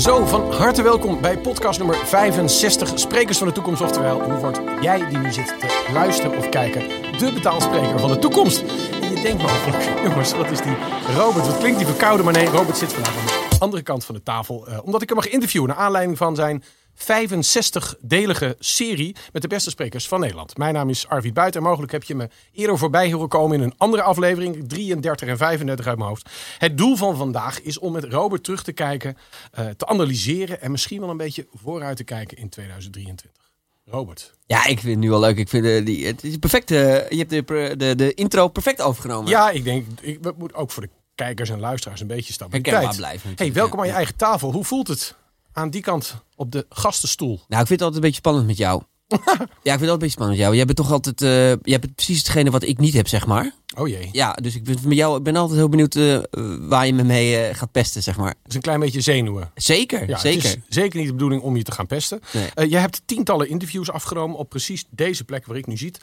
Zo, van harte welkom bij podcast nummer 65, Sprekers van de Toekomst. Oftewel, hoe word jij die nu zit te luisteren of kijken, de betaalspreker van de toekomst? En je denkt mogelijk, jongens, wat is die Robert? Wat klinkt die verkouden? Maar nee, Robert zit vandaag andere kant van de tafel. eh, omdat ik hem mag interviewen naar aanleiding van zijn 65-delige serie met de beste sprekers van Nederland. Mijn naam is Arvid Buiten en mogelijk heb je me eerder voorbij horen komen in een andere aflevering, 33 en 35 uit mijn hoofd. Het doel van vandaag is om met Robert terug te kijken, eh, te analyseren en misschien wel een beetje vooruit te kijken in 2023. Robert. Ja, ik vind het nu al leuk. Ik vind eh, die, het is perfect. je hebt de, de, de intro perfect overgenomen. Ja, ik denk, ik, we moeten ook voor de kijkers en luisteraars een beetje stabiliteit. Blijven Hey, welkom aan je eigen tafel. Hoe voelt het aan die kant op de gastenstoel? Nou, ik vind het altijd een beetje spannend met jou. ja, ik vind het altijd een beetje spannend met jou. Jij bent toch altijd, eh jij bent precies hetgene wat ik niet heb, zeg maar. Oh jee, Ja, dus ik ben, met jou, ik ben altijd heel benieuwd eh, waar je me mee eh, gaat pesten, zeg maar. dat is een klein beetje zenuwen. Zeker, Ja, zeker. Het is zeker niet de bedoeling om je te gaan pesten. Nee. Jij hebt tientallen interviews afgenomen op precies deze plek waar ik nu zit.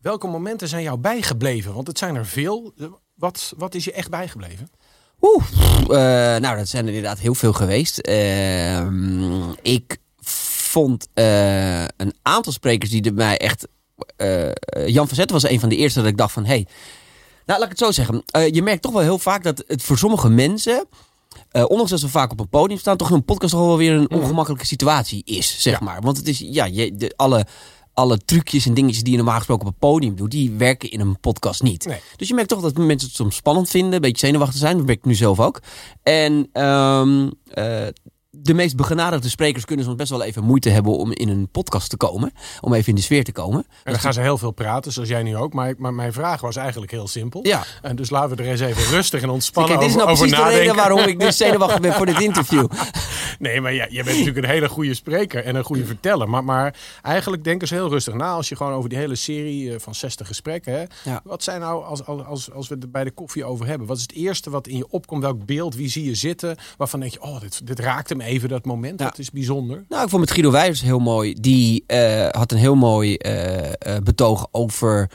Welke momenten zijn jou bijgebleven? Want het zijn er veel. Wat, wat is je echt bijgebleven? Oeh, eh, nou, dat zijn er inderdaad heel veel geweest. Ehm, ik vond eh, een aantal sprekers die er mij echt... eh, Jan van Zetten was een van de eerste dat ik dacht van... Hey, nou, laat ik het zo zeggen. Je merkt toch wel heel vaak dat het voor sommige mensen... ondanks dat ze vaak op een podium staan... toch een podcast toch wel weer een ongemakkelijke situatie is, zeg Ja. maar. Want het is, ja, je, de, alle, alle trucjes en dingetjes die je normaal gesproken op een podium doet... die werken in een podcast niet. Nee. Dus je merkt toch dat mensen het soms spannend vinden, een beetje zenuwachtig zijn. Dat merk ik nu zelf ook. En ehm, eh, de meest begenadigde sprekers kunnen soms best wel even moeite hebben om in een podcast te komen. Om even in de sfeer te komen. En dan gaan ze heel veel praten, zoals jij nu ook. Maar, maar mijn vraag was eigenlijk heel simpel. Ja. En dus laten we er eens even rustig en Kijk, ontspannen dit is nou over, over precies de reden nadenken. waarom ik dus zenuwachtig ben voor dit interview. Nee, maar ja, je bent natuurlijk een hele goede spreker en een goede verteller. Maar, maar eigenlijk denken ze heel rustig na als je gewoon over die hele serie eh, van 60 gesprekken. Hè, Ja. Wat zijn nou, als, als, als, als we het bij de koffie over hebben, wat is het eerste wat in je opkomt? Welk beeld, wie zie je zitten? Waarvan denk je, oh, dit, dit raakt hem even, dat moment. Ja. Dat is bijzonder. Nou, ik vond met Guido Wijers heel mooi. Die eh, had een heel mooi eh, betoog over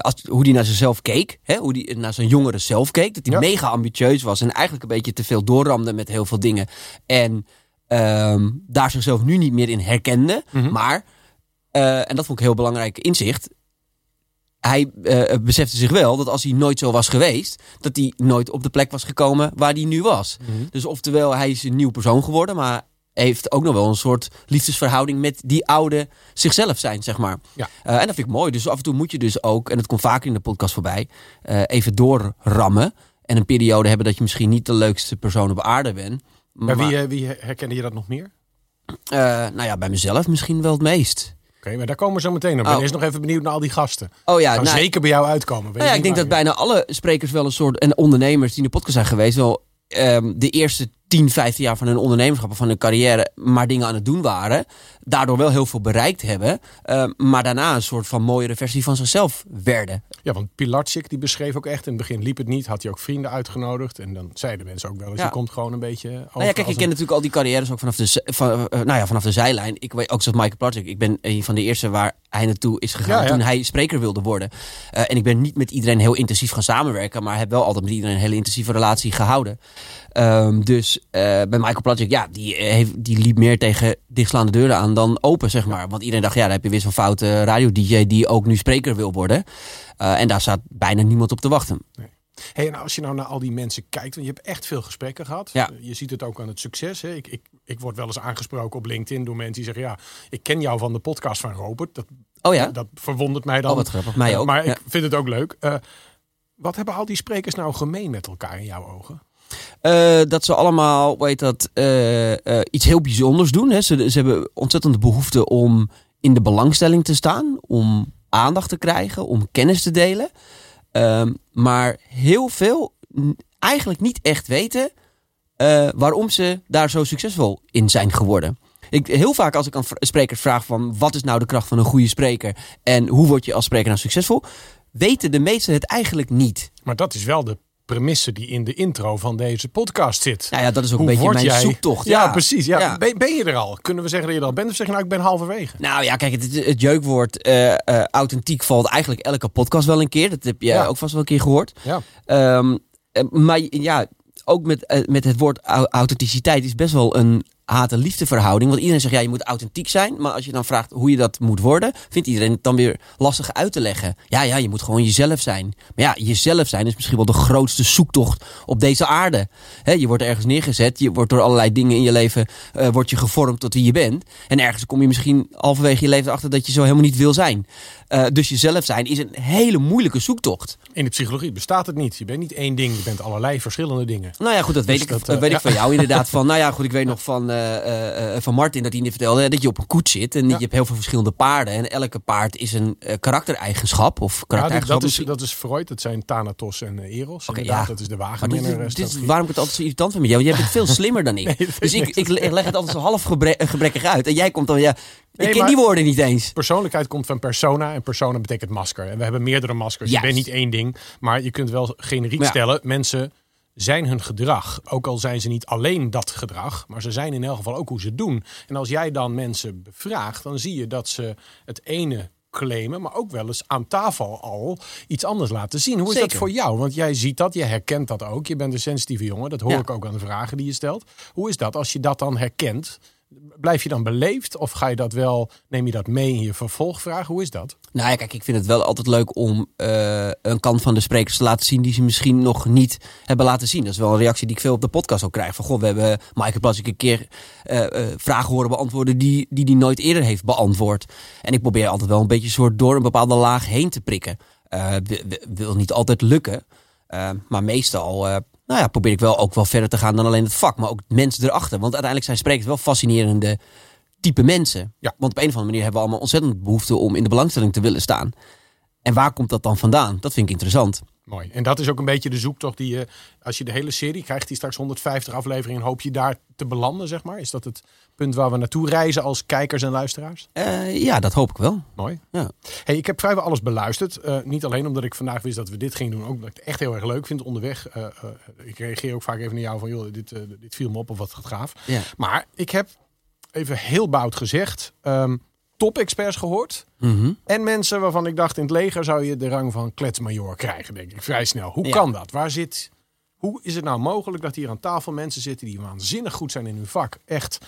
als, hoe hij naar zichzelf keek. Hè? Hoe hij naar zijn jongere zelf keek. Dat hij Ja. mega ambitieus was en eigenlijk een beetje te veel doorramde met heel veel dingen. En ehm, daar zichzelf nu niet meer in herkende. Mhm. Maar, en dat vond ik een heel belangrijk inzicht. Hij eh, besefte zich wel dat als hij nooit zo was geweest, dat hij nooit op de plek was gekomen waar hij nu was. Mhm. Dus oftewel, hij is een nieuw persoon geworden, maar heeft ook nog wel een soort liefdesverhouding met die oude zichzelf zijn, zeg maar. Ja. Eh, en dat vind ik mooi. Dus af en toe moet je dus ook, en dat komt vaker in de podcast voorbij, eh, even doorrammen. En een periode hebben dat je misschien niet de leukste persoon op aarde bent. Maar, wie, wie herkende je dat nog meer? nou ja, bij mezelf misschien wel het meest. Oké, maar daar komen we zo meteen op. Ik ben Oh. eerst nog even benieuwd naar al die gasten. Oh ja, Gaan nou, zeker bij jou uitkomen. weet Nou ja, ik denk dat bijna alle sprekers wel een soort. en ondernemers die in de podcast zijn geweest. wel ehm, de eerste 10, 15 jaar van hun ondernemerschap of van hun carrière. maar dingen aan het doen waren. Daardoor wel heel veel bereikt hebben. ehm, maar daarna een soort van mooiere versie van zichzelf werden. Ja, want Pilatschik die beschreef ook echt, in het begin liep het niet, had hij ook vrienden uitgenodigd. En dan zeiden mensen ook wel eens, Ja. je komt gewoon een beetje over Nou ja, kijk, ik ken natuurlijk al die carrières ook vanaf de, van, eh, nou ja, vanaf de zijlijn. Ik weet ook zoals Michael Platchik. Ik ben een van de eerste waar hij naartoe is gegaan Ja, ja. toen hij spreker wilde worden. Eh, en ik ben niet met iedereen heel intensief gaan samenwerken, maar heb wel altijd met iedereen een hele intensieve relatie gehouden. Ehm, dus eh, bij Michael Platchik, ja, die, eh, heeft, die liep meer tegen dichtslaande deuren aan dan open, zeg maar. Want iedereen dacht, ja, dan heb je weer zo'n foute radio-dj die ook nu spreker wil worden. Eh, en daar staat bijna niemand op te wachten. Hey, en als je nou naar al die mensen kijkt, want je hebt echt veel gesprekken gehad. Ja. Je ziet het ook aan het succes. Hè? Ik, ik, ik word wel eens aangesproken op LinkedIn door mensen die zeggen, ja, ik ken jou van de podcast van Robert. Dat, Oh ja? dat verwondert mij dan. Oh, wat grappig. Mij ook. Maar Ja. ik vind het ook leuk. Wat hebben al die sprekers nou gemeen met elkaar in jouw ogen? Eh, dat ze allemaal, weet dat, eh, eh, iets heel bijzonders doen. Hè. Ze, ze hebben ontzettende behoefte om in de belangstelling te staan, om aandacht te krijgen, om kennis te delen. Ehm, maar heel veel eigenlijk niet echt weten waarom ze daar zo succesvol in zijn geworden. Ik, heel vaak als ik aan sprekers vraag van wat is nou de kracht van een goede spreker en hoe word je als spreker nou succesvol, weten de meesten het eigenlijk niet. Maar dat is wel de premisse die in de intro van deze podcast zit. Nou ja, dat is ook Hoe een beetje mijn jij- zoektocht. Ja, precies. Ja. Ja. Ben, ben je er al? Kunnen we zeggen dat je er al bent? Of zeg je nou, ik ben halverwege? Nou ja, kijk, het, het jeukwoord eh, eh, authentiek valt eigenlijk elke podcast wel een keer. Dat heb je Ja. ook vast wel een keer gehoord. Ja. Ehm, eh, maar ja, ook met, met het woord au- authenticiteit is best wel een haat- en liefdeverhouding. Want iedereen zegt, ja, je moet authentiek zijn. Maar als je dan vraagt hoe je dat moet worden, vindt iedereen het dan weer lastig uit te leggen. Ja, ja, je moet gewoon jezelf zijn. Maar ja, jezelf zijn is misschien wel de grootste zoektocht op deze aarde. Je wordt ergens neergezet, je wordt door allerlei dingen in je leven uh, wordt je gevormd tot wie je bent. En ergens kom je misschien halverwege je leven achter dat je zo helemaal niet wil zijn. Uh, dus jezelf zijn is een hele moeilijke zoektocht. In de psychologie bestaat het niet. Je bent niet één ding, je bent allerlei verschillende dingen. Nou ja, goed, dat weet, dus ik, dat, uh, weet ik van jou inderdaad. Van, nou ja, goed, ik weet nog van, van Martin dat hij niet vertelde dat je op een koets zit. En ja. je hebt heel veel verschillende paarden. En elke paard is een karaktereigenschap. Of karaktereigenschap ja, dat, is, dat is Freud, dat zijn Thanatos en Eros. Okay, ja. Dat is de wagenrenner. Dit, dit, waarom ik het altijd zo irritant vind met jou? Jij bent veel slimmer dan ik. Nee, dus ik, ik, leg het altijd zo half gebre gebrekkig uit. En jij komt dan, ja, ik ken die woorden niet eens. Persoonlijkheid komt van persona en persona betekent masker. En we hebben meerdere maskers. Juist. Je bent niet één ding, maar je kunt wel generiek stellen. Mensen zijn hun gedrag. Ook al zijn ze niet alleen dat gedrag, maar ze zijn in elk geval ook hoe ze doen. En als jij dan mensen bevraagt, dan zie je dat ze het ene claimen, maar ook wel eens aan tafel al iets anders laten zien. Hoe is Zeker. dat voor jou? Want jij ziet dat, je herkent dat ook. Je bent een sensitieve jongen, dat hoor Ja. ik ook aan de vragen die je stelt. Hoe is dat als je dat dan herkent? Blijf je dan beleefd of ga je dat wel, neem je dat mee in je vervolgvraag? Hoe is dat? Nou ja, kijk, ik vind het wel altijd leuk om eh, een kant van de sprekers te laten zien die ze misschien nog niet hebben laten zien. Dat is wel een reactie die ik veel op de podcast ook krijg. Van goh, we hebben Maaike Plasik een keer eh, eh, vragen horen beantwoorden die, die die nooit eerder heeft beantwoord. En ik probeer altijd wel een beetje soort door een bepaalde laag heen te prikken. Wi- wi- wil niet altijd lukken, maar meestal nou ja, probeer ik wel ook wel verder te gaan dan alleen het vak, maar ook mensen erachter. Want uiteindelijk zijn sprekers wel fascinerende type mensen. Ja. Want op een of andere manier hebben we allemaal ontzettend behoefte om in de belangstelling te willen staan. En waar komt dat dan vandaan? Dat vind ik interessant. Mooi. En dat is ook een beetje de zoektocht die je, als je de hele serie krijgt, die straks 150 afleveringen, hoop je daar te belanden, zeg maar? Is dat het punt waar we naartoe reizen als kijkers en luisteraars? Eh, ja, dat hoop ik wel. Mooi. Ja. Hey, ik heb vrijwel alles beluisterd. Eh, niet alleen omdat ik vandaag wist dat we dit gingen doen, ook omdat ik het echt heel erg leuk vind onderweg. Eh, ik reageer ook vaak even naar jou van, joh, dit, dit viel me op of wat gaat gaaf. Ja. Maar ik heb, even heel bout gezegd, ehm top-experts gehoord. Mhm. En mensen waarvan ik dacht, in het leger zou je de rang van kletsmajor krijgen, denk ik, vrij snel. Hoe Ja. kan dat? Waar zit... Hoe is het nou mogelijk dat hier aan tafel mensen zitten die waanzinnig goed zijn in hun vak? Echt,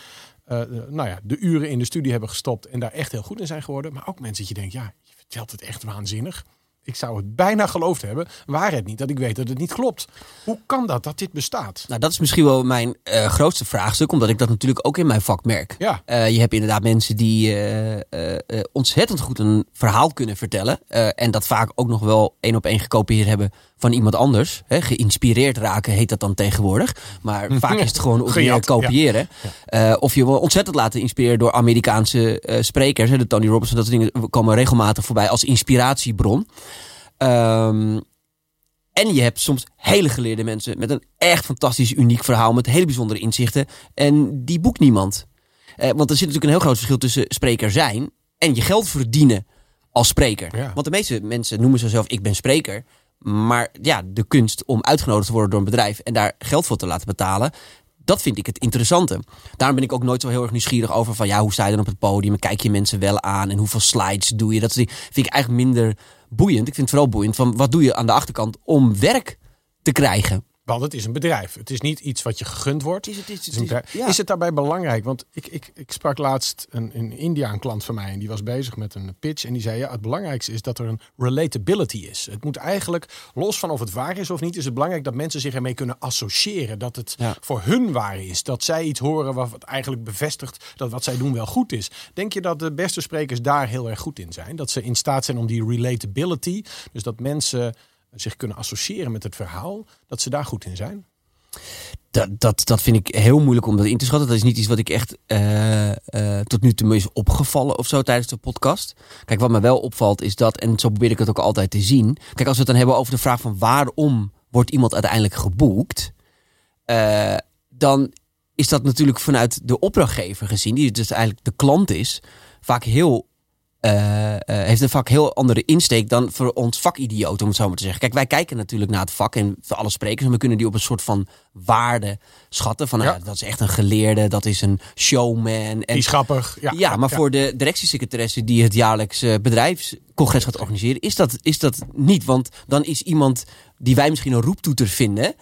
eh, eh, nou ja, de uren in de studie hebben gestopt en daar echt heel goed in zijn geworden. Maar ook mensen dat je denkt, ja, je vertelt het echt waanzinnig. Ik zou het bijna geloofd hebben. Waar het niet dat ik weet dat het niet klopt. Hoe kan dat, dat dit bestaat? Nou, dat is misschien wel mijn eh, grootste vraagstuk, omdat ik dat natuurlijk ook in mijn vak merk. Ja, Eh, je hebt inderdaad mensen die eh, ontzettend goed een verhaal kunnen vertellen. en dat vaak ook nog wel één op één gekopieerd hebben van iemand anders. Hè, geïnspireerd raken heet dat dan tegenwoordig. Maar vaak is het gewoon op Gejat, kopiëren. Eh, of je wordt ontzettend laten inspireren door Amerikaanse eh, sprekers. Hè, de Tony Robbins en dat soort dingen komen regelmatig voorbij als inspiratiebron. Ehm, en je hebt soms hele geleerde mensen met een echt fantastisch uniek verhaal. Met hele bijzondere inzichten. En die boekt niemand. Eh, want er zit natuurlijk een heel groot verschil tussen spreker zijn en je geld verdienen als spreker. Ja. Want de meeste mensen noemen zichzelf ik ben spreker. Maar ja, de kunst om uitgenodigd te worden door een bedrijf en daar geld voor te laten betalen. Dat vind ik het interessante. Daarom ben ik ook nooit zo heel erg nieuwsgierig over van ja, hoe sta je dan op het podium? Kijk je mensen wel aan? En hoeveel slides doe je? Dat vind ik eigenlijk minder boeiend. Ik vind het vooral boeiend van wat doe je aan de achterkant om werk te krijgen? Want het is een bedrijf. Het is niet iets wat je gegund wordt. Is- het is- Het is het een is- bedrijf. ja. Is het daarbij belangrijk? Want ik, ik, ik sprak laatst een, in India een klant van mij en die was bezig met een pitch. En die zei: ja, het belangrijkste is dat er een relatability is. Het moet eigenlijk, los van of het waar is of niet, is het belangrijk dat mensen zich ermee kunnen associëren. Dat het Ja. voor hun waar is. Dat zij iets horen wat eigenlijk bevestigt dat wat zij doen wel goed is. Denk je dat de beste sprekers daar heel erg goed in zijn? Dat ze in staat zijn om die relatability, dus dat mensen zich kunnen associëren met het verhaal, dat ze daar goed in zijn? Dat, dat, dat vind ik heel moeilijk om dat in te schatten. Dat is niet iets wat ik echt eh, eh, tot nu toe is opgevallen of zo tijdens de podcast. Kijk, wat me wel opvalt is dat, en zo probeer ik het ook altijd te zien. Kijk, als we het dan hebben over de vraag van waarom wordt iemand uiteindelijk geboekt, eh, dan is dat natuurlijk vanuit de opdrachtgever gezien, die dus eigenlijk de klant is, vaak heel eh, eh, heeft een vaak heel andere insteek dan voor ons vakidioot, om het zo maar te zeggen. Kijk, wij kijken natuurlijk naar het vak en voor alle sprekers en we kunnen die op een soort van waarde schatten. Van, nou, dat is echt een geleerde, dat is een showman. En, Die is grappig. Ja, ja, maar voor de directiesecretaresse die het jaarlijks eh, bedrijfscongres gaat organiseren, is dat, is dat niet. Want dan is iemand die wij misschien een roeptoeter vinden,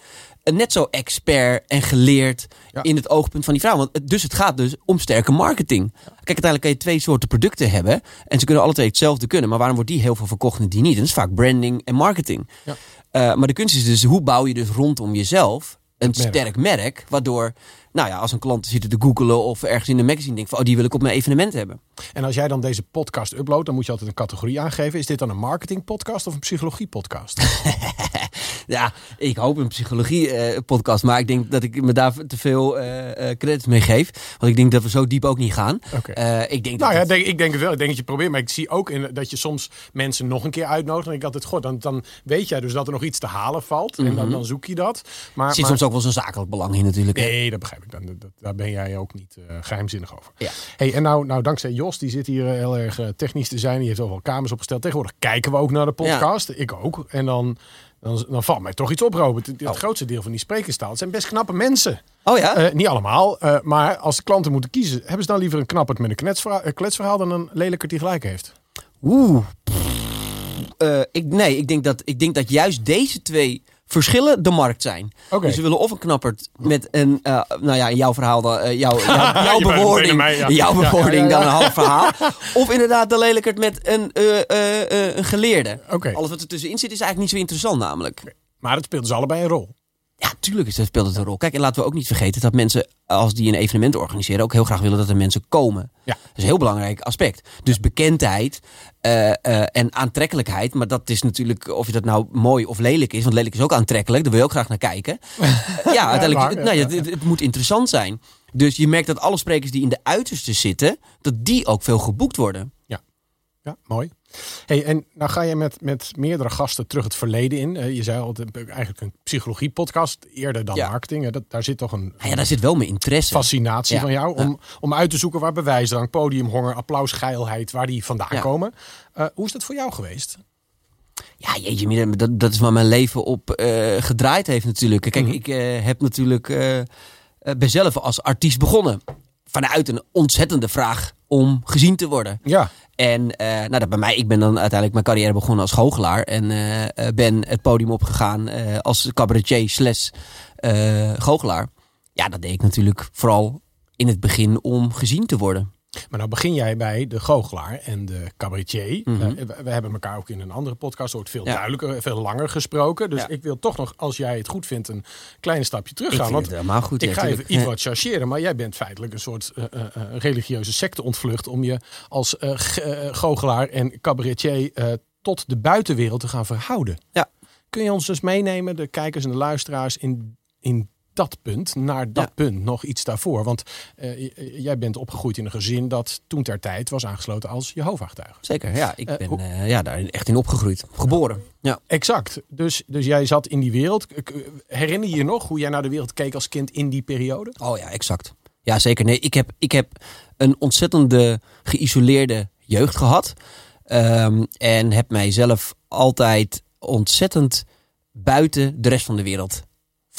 net zo expert en geleerd Ja. in het oogpunt van die vrouw. Want, het- dus het gaat dus om sterke marketing. Kijk, uiteindelijk kan je twee soorten producten hebben en ze kunnen alle twee hetzelfde kunnen. Maar waarom wordt die heel veel verkocht en die niet? En dat is vaak branding en marketing. Ja. Eh, maar de kunst is dus, hoe bouw je dus rondom jezelf een merk. sterk merk, waardoor, nou ja, als een klant zit te googelen of ergens in een magazine denkt van, oh, die wil ik op mijn evenement hebben. En als jij dan deze podcast uploadt, dan moet je altijd een categorie aangeven. Is dit dan een marketing podcast of een psychologie podcast? Ja, ik hoop een psychologie-podcast, maar ik denk dat ik me daar te veel eh, eh, credits mee geef. Want ik denk dat we zo diep ook niet gaan. Eh, ik denk Nou dat ja, het- denk, ik denk het wel. Ik denk dat je het probeert. Maar ik zie ook in, dat je soms mensen nog een keer uitnodigt. En ik altijd, goh, dan, dan weet jij dus dat er nog iets te halen valt. En dan, dan zoek je dat. Maar, er zit maar- soms ook wel zo'n zakelijk belang in natuurlijk. hè. Nee, dat begrijp ik. Dan, dat, daar ben jij ook niet eh, geheimzinnig over. Ja. Hey, en nou, nou, dankzij Jos, die zit hier eh, heel erg eh, technisch te zijn. Die heeft overal kamers opgesteld. Tegenwoordig kijken we ook naar de podcast. Ik ook. En dan, dan, dan valt mij toch iets op, Robert. Het, het Oh. grootste deel van die sprekerstaal het zijn best knappe mensen. Oh ja? Eh, niet allemaal, maar als de klanten moeten kiezen... hebben ze dan liever een knapperd met een kletsverhaal, kletsverhaal... dan een lelijker die gelijk heeft? Oeh. Eh, ik, nee, ik denk, dat, ik denk dat juist deze twee verschillen de markt zijn. Dus ze willen of een knappert met een, eh, nou ja, in jouw verhaal, dan, eh, jouw, bewoording, naar mij, ja. jouw bewoording ja, ja. dan een half verhaal. Of inderdaad de lelijkert met een, eh, een geleerde. Oké. Alles wat er tussenin zit is eigenlijk niet zo interessant namelijk. Maar het speelt dus allebei een rol. Ja, tuurlijk speelt het een rol. Kijk, en laten we ook niet vergeten dat mensen, als die een evenement organiseren, ook heel graag willen dat er mensen komen. Ja. Dat is een heel belangrijk aspect. Dus bekendheid eh, eh, en aantrekkelijkheid. Maar dat is natuurlijk, of je dat nou mooi of lelijk is. Want lelijk is ook aantrekkelijk. Daar wil je ook graag naar kijken. ja, uiteindelijk, ja, nou, ja, ja, het, het moet interessant zijn. Dus je merkt dat alle sprekers die in de uiterste zitten, dat die ook veel geboekt worden. Ja, mooi. Hey, en nou ga je met, met meerdere gasten terug het verleden in. Eh, je zei al, het is eigenlijk een psychologie-podcast, eerder dan Ja. marketing. hè. Dat, daar zit toch een Nou ja, daar zit wel mijn interesse. fascinatie Ja, van jou om, om uit te zoeken waar bewijsdrang, podiumhonger, applausgeilheid, waar die vandaan komen. Eh, hoe is dat voor jou geweest? Ja, jeetje, dat, dat is waar mijn leven op eh, gedraaid heeft natuurlijk. Kijk, Mhm. ik eh, heb natuurlijk eh, eh, ben zelf als artiest begonnen. Vanuit een ontzettende vraag om gezien te worden. Ja, En eh, nou, dat bij mij, ik ben dan uiteindelijk mijn carrière begonnen als goochelaar. En eh, eh, ben het podium opgegaan eh, als cabaretier slash goochelaar. Ja, dat deed ik natuurlijk vooral in het begin om gezien te worden. Maar nou begin jij bij de goochelaar en de cabaretier. Mhm. Eh, we, we hebben elkaar ook in een andere podcast wordt veel Ja. duidelijker, veel langer gesproken. Dus Ja. ik wil toch nog, als jij het goed vindt, een klein stapje terug Ik gaan. vind Want het helemaal goed. Ik ja, ga even iets wat chargeren, maar jij bent feitelijk een soort eh, eh, eh, religieuze secte ontvlucht om je als eh, eh, goochelaar en cabaretier eh, tot de buitenwereld te gaan verhouden. Ja. Kun je ons dus meenemen, de kijkers en de luisteraars, in, in dat punt, naar dat Ja. punt, nog iets daarvoor? Want eh, jij bent opgegroeid in een gezin dat toen ter tijd was aangesloten als Jehovah-getuige. Zeker, ja. Ik Eh, ben hoe- eh, ja, daar echt in opgegroeid. Geboren. Ja. Exact. Dus, dus jij zat in die wereld. Herinner je je nog hoe jij naar de wereld keek als kind in die periode? Oh ja, exact. Ja, zeker. Nee, ik heb, ik heb een ontzettende geïsoleerde jeugd gehad. Ehm, en heb mijzelf altijd ontzettend buiten de rest van de wereld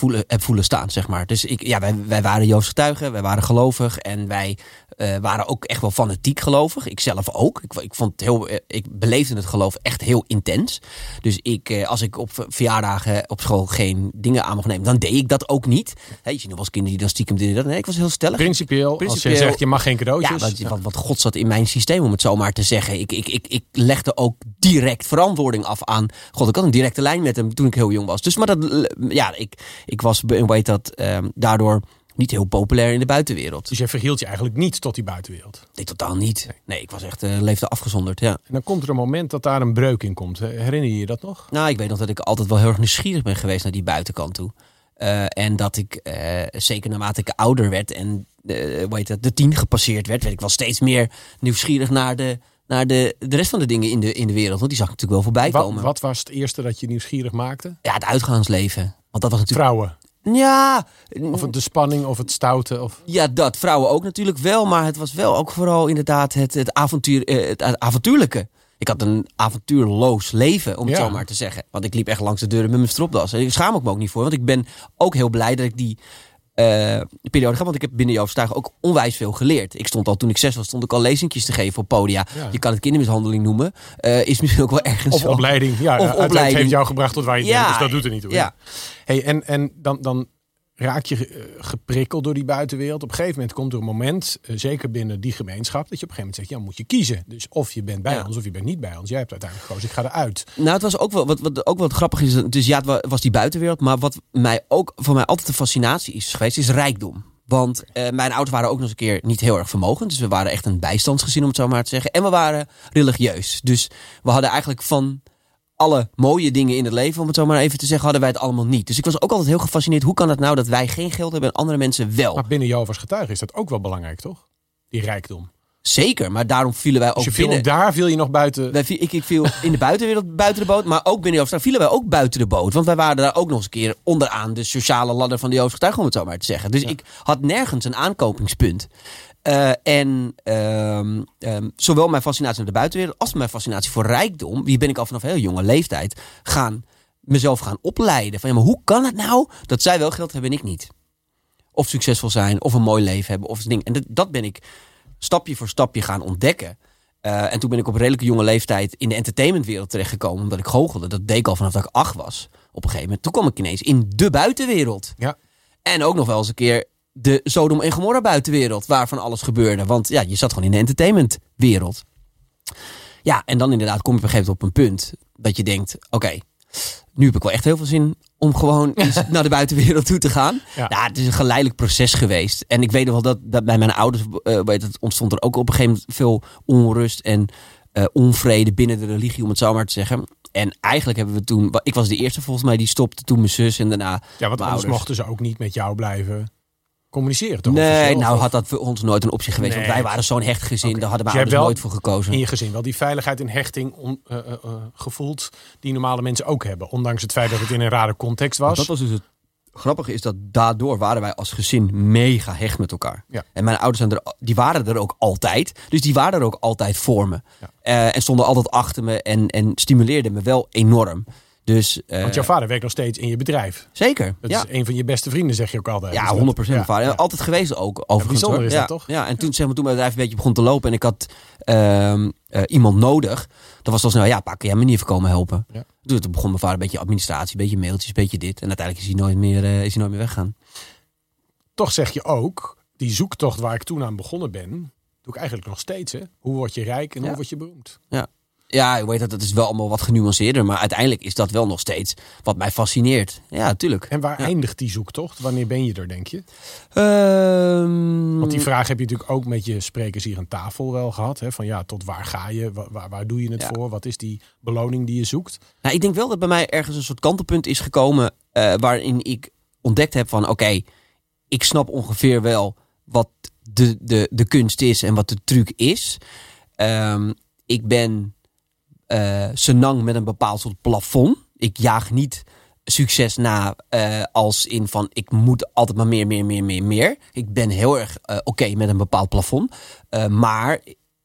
voelen, heb voelen staan, zeg maar. Dus ik, ja, wij, wij waren Joodse getuigen, wij waren gelovig en wij eh, waren ook echt wel fanatiek gelovig. Ik zelf ook. Ik, ik, vond het heel, eh, ik beleefde het geloof echt heel intens. Dus ik, eh, als ik op ver- verjaardagen op school geen dingen aan mocht nemen, dan deed ik dat ook niet. Hè, je ziet nog wel eens kinderen die dan stiekem deden dat. Nee, ik was heel stellig. Principieel, als Principieel- je zegt je mag geen Ja, cadeautjes. wat, wat, wat God zat in mijn systeem, om het zo maar te zeggen. Ik, ik, ik, ik legde ook direct verantwoording af aan God. Ik had een directe lijn met hem toen ik heel jong was. Dus maar dat, ja, ik, ik was, heet dat, ehm, daardoor niet heel populair in de buitenwereld. Dus jij verhield je eigenlijk niet tot die buitenwereld. Nee, totaal niet. Nee, ik was echt, eh, leefde afgezonderd, ja. En dan komt er een moment dat daar een breuk in komt. Herinner je je dat nog? Nou, ik weet nog dat ik altijd wel heel erg nieuwsgierig ben geweest naar die buitenkant toe. Eh, en dat ik, eh, zeker naarmate ik ouder werd en hoe heet dat, de tien gepasseerd werd, werd ik wel steeds meer nieuwsgierig naar de, naar de, de rest van de dingen in de, in de wereld. Want die zag ik natuurlijk wel voorbij Wat, komen. wat was het eerste dat je nieuwsgierig maakte? Ja, het uitgaansleven. Want dat was natuurlijk... Vrouwen. Ja, Of het de spanning of het stoute. Of... ja, dat. Vrouwen ook natuurlijk wel. Maar het was wel ook vooral inderdaad het, het, avontuur, eh, het avontuurlijke. Ik had een avontuurloos leven, om het Ja. zo maar te zeggen. Want ik liep echt langs de deuren met mijn stropdas. En ik schaam ik me ook niet voor. Want ik ben ook heel blij dat ik die periode ga. Want ik heb binnen Joost Tuig ook onwijs veel geleerd. Ik stond al, toen ik zes was, stond ik al lezingjes te geven op podia. Ja. Je kan het kindermishandeling noemen. Eh, is misschien ook wel ergens Of opleiding. Ja, Of opleiding. heeft jou gebracht tot waar je Ja, bent. Dus dat doet er niet toe. Ja. Hey, en en dan, dan raak je eh, geprikkeld door die buitenwereld. Op een gegeven moment komt er een moment, eh, zeker binnen die gemeenschap, dat je op een gegeven moment zegt, ja, moet je kiezen. Dus of je bent bij Ja. ons of je bent niet bij ons. Jij hebt uiteindelijk gekozen, ik ga eruit. Nou, het was ook wel wat, wat ook wel grappig is. Dus ja, het wa- was die buitenwereld. Maar wat mij ook voor mij altijd een fascinatie is geweest, is rijkdom. Want eh, mijn ouders waren ook nog eens een keer niet heel erg vermogend. Dus we waren echt een bijstandsgezin, om het zo maar te zeggen. En we waren religieus. Dus we hadden eigenlijk van alle mooie dingen in het leven, om het zo maar even te zeggen, hadden wij het allemaal niet. Dus ik was ook altijd heel gefascineerd. Hoe kan het nou dat wij geen geld hebben en andere mensen wel? Maar binnen Jehovah's getuigen is dat ook wel belangrijk, toch? Die rijkdom. Zeker, maar daarom vielen wij ook Dus je viel binnen. ook daar viel je nog buiten. Wij, viel- ik, ik viel in de buitenwereld buiten de boot, maar ook binnen Joodse vielen wij ook buiten de boot. Want wij waren daar ook nog eens een keer onderaan de sociale ladder van de getuigen, om het zo maar te zeggen. Dus ik had nergens een aankopingspunt. Eh, en ehm, ehm, zowel mijn fascinatie naar de buitenwereld als mijn fascinatie voor rijkdom, wie ben ik al vanaf heel jonge leeftijd gaan mezelf gaan opleiden. Van ja, maar hoe kan het nou dat zij wel geld hebben en ik niet? Of succesvol zijn, of een mooi leven hebben, of ding. En dat, dat ben ik stapje voor stapje gaan ontdekken. Eh, en toen ben ik op redelijk jonge leeftijd in de entertainmentwereld terechtgekomen. Omdat ik goochelde. Dat deed ik al vanaf dat ik acht was. Op een gegeven moment. Toen kwam ik ineens in de buitenwereld. Ja. En ook nog wel eens een keer de Sodom en Gomorra buitenwereld. Waar van alles gebeurde. Want ja, je zat gewoon in de entertainmentwereld. Ja, en dan inderdaad kom je op een gegeven moment op een punt. Dat je denkt, oké, nu heb ik wel echt heel veel zin om gewoon eens naar de buitenwereld toe te gaan. Ja. Ja. het is een geleidelijk proces geweest. En ik weet nog wel dat, dat bij mijn ouders eh, weet het, ontstond er ook op een gegeven moment veel onrust en eh, onvrede binnen de religie, om het zo maar te zeggen. En eigenlijk hebben we toen, ik was de eerste volgens mij die stopte, toen mijn zus en daarna Ja, want anders ouders. mochten ze ook niet met jou blijven communiceren? Nee, nou had dat voor ons nooit een optie geweest. Nee. Want wij waren zo'n hecht gezin, daar hadden Dus ouders wel nooit voor gekozen. in je gezin wel die veiligheid en hechting on- eh, eh, eh, gevoeld die normale mensen ook hebben. Ondanks het feit dat het in een rare context was. Dat was dus het grappige is dat daardoor waren wij als gezin mega hecht met elkaar. Ja. En mijn ouders zijn er, die waren er ook altijd. Dus die waren er ook altijd voor me. Ja. En stonden altijd achter me en, en stimuleerden me wel enorm. Dus eh, Want jouw vader werkt nog steeds in je bedrijf. zeker. Dat ja. is een van je beste vrienden, zeg je ook altijd. Ja, Dus dat- 100% ja, vader. ja. Altijd geweest ook, overigens. bijzonder is ja, dat toch? Ja, en toen, zeg maar, toen mijn bedrijf een beetje begon te lopen en ik had ehm, eh, iemand nodig. Dan was het al snel, ja, pa, kan jij me niet even komen helpen? Dus toen begon mijn vader een beetje administratie, een beetje mailtjes, een beetje dit. En uiteindelijk is hij nooit meer, eh, is hij nooit meer weggegaan. Toch zeg je ook, die zoektocht waar ik toen aan begonnen ben, doe ik eigenlijk nog steeds. Hè? Hoe word je rijk en hoe word je beroemd? Ja, ik weet dat, dat is wel allemaal wat genuanceerder. Maar uiteindelijk is dat wel nog steeds wat mij fascineert. Ja, natuurlijk. En waar eindigt die zoektocht? Wanneer ben je er, denk je? Ehm, Want die vraag heb je natuurlijk ook met je sprekers hier aan tafel wel gehad. Hè? Van ja, tot waar ga je? Waar, waar, doe je het Ja. voor? Wat is die beloning die je zoekt? Nou, ik denk wel dat bij mij ergens een soort kantelpunt is gekomen. eh, waarin ik ontdekt heb van oké, ik snap ongeveer wel wat de, de, de kunst is en wat de truc is. Ehm, ik ben eh senang met een bepaald soort plafond. Ik jaag niet succes na eh, als in van ik moet altijd maar meer, meer, meer, meer, meer. Ik ben heel erg eh, oké met een bepaald plafond. Maar,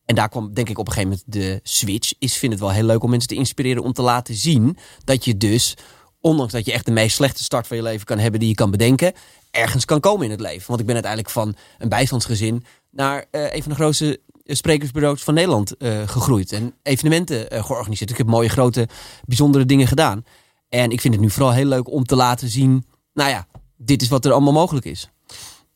en daar kwam denk ik op een gegeven moment de switch, is vind het wel heel leuk om mensen te inspireren om te laten zien dat je dus, ondanks dat je echt de meest slechte start van je leven kan hebben die je kan bedenken, ergens kan komen in het leven. Want ik ben uiteindelijk van een bijstandsgezin naar een van de grootste sprekersbureaus van Nederland eh, gegroeid. En evenementen eh, georganiseerd. Ik heb mooie, grote, bijzondere dingen gedaan. En ik vind het nu vooral heel leuk om te laten zien... Nou ja, dit is wat er allemaal mogelijk is.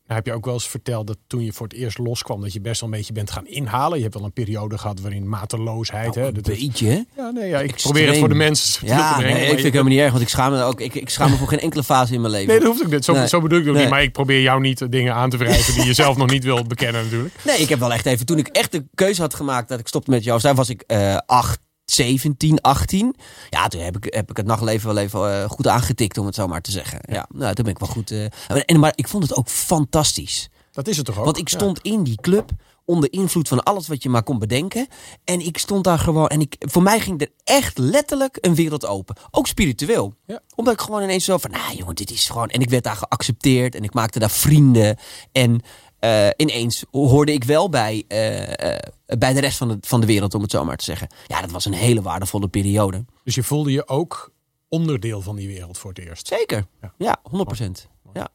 Nou, heb je ook wel eens verteld dat toen je voor het eerst loskwam, dat je best wel een beetje bent gaan inhalen. Je hebt wel een periode gehad waarin mateloosheid. hè, een dat beetje, hè? ja, nee, ja, ik Extreem. probeer het voor de mensen terug te Ja, brengen. nee, ik vind het helemaal niet erg. Want ik schaam me, ook, ik, ik schaam me voor geen enkele fase in mijn leven. Nee, dat hoeft ook niet. Zo, Nee. zo bedoel ik het Nee. niet. Maar ik probeer jou niet eh, dingen aan te wrijven die je zelf nog niet wilt bekennen natuurlijk. Nee, ik heb wel echt even... Toen ik echt de keuze had gemaakt dat ik stopte met jou... Daar was ik eh 8, 17, 18. Ja, toen heb ik, heb ik het nachtleven wel even eh, goed aangetikt, om het zo maar te zeggen. Ja, nou, toen ben ik wel goed... eh, en, maar ik vond het ook fantastisch. Dat is het toch ook? Want ik Ja. stond in die club onder invloed van alles wat je maar kon bedenken. En ik stond daar gewoon. En ik, voor mij ging er echt letterlijk een wereld open. Ook spiritueel. Ja. Omdat ik gewoon ineens zo van. Nou jongen, dit is gewoon. En ik werd daar geaccepteerd. En ik maakte daar vrienden. En eh, ineens hoorde ik wel bij, eh, eh, bij de rest van de, van de wereld, om het zo maar te zeggen. Ja, dat was een hele waardevolle periode. Dus je voelde je ook onderdeel van die wereld voor het eerst. Zeker. Ja. Ja, 100%. Ja.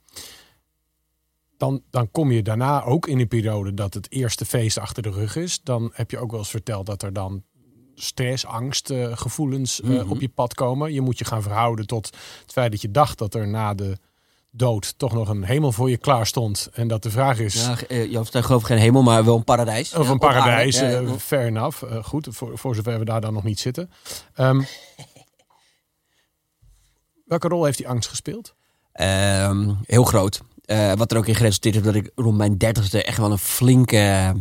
Dan, dan kom je daarna ook in een periode dat het eerste feest achter de rug is. Dan heb je ook wel eens verteld dat er dan stress, angst, gevoelens Mhm. op je pad komen. Je moet je gaan verhouden tot het feit dat je dacht dat er na de dood toch nog een hemel voor je klaar stond. En dat de vraag is... Ja, eh, je hoeft daar geloof ik geen hemel, maar wel een paradijs. Of Ja, een paradijs, Ja, eh, ja. fair enough. Eh, goed, voor, voor zover we daar dan nog niet zitten. Ehm, welke rol heeft die angst gespeeld? Ehm, heel groot. Wat er ook in geresulteerd heeft dat ik rond mijn dertigste echt wel een flinke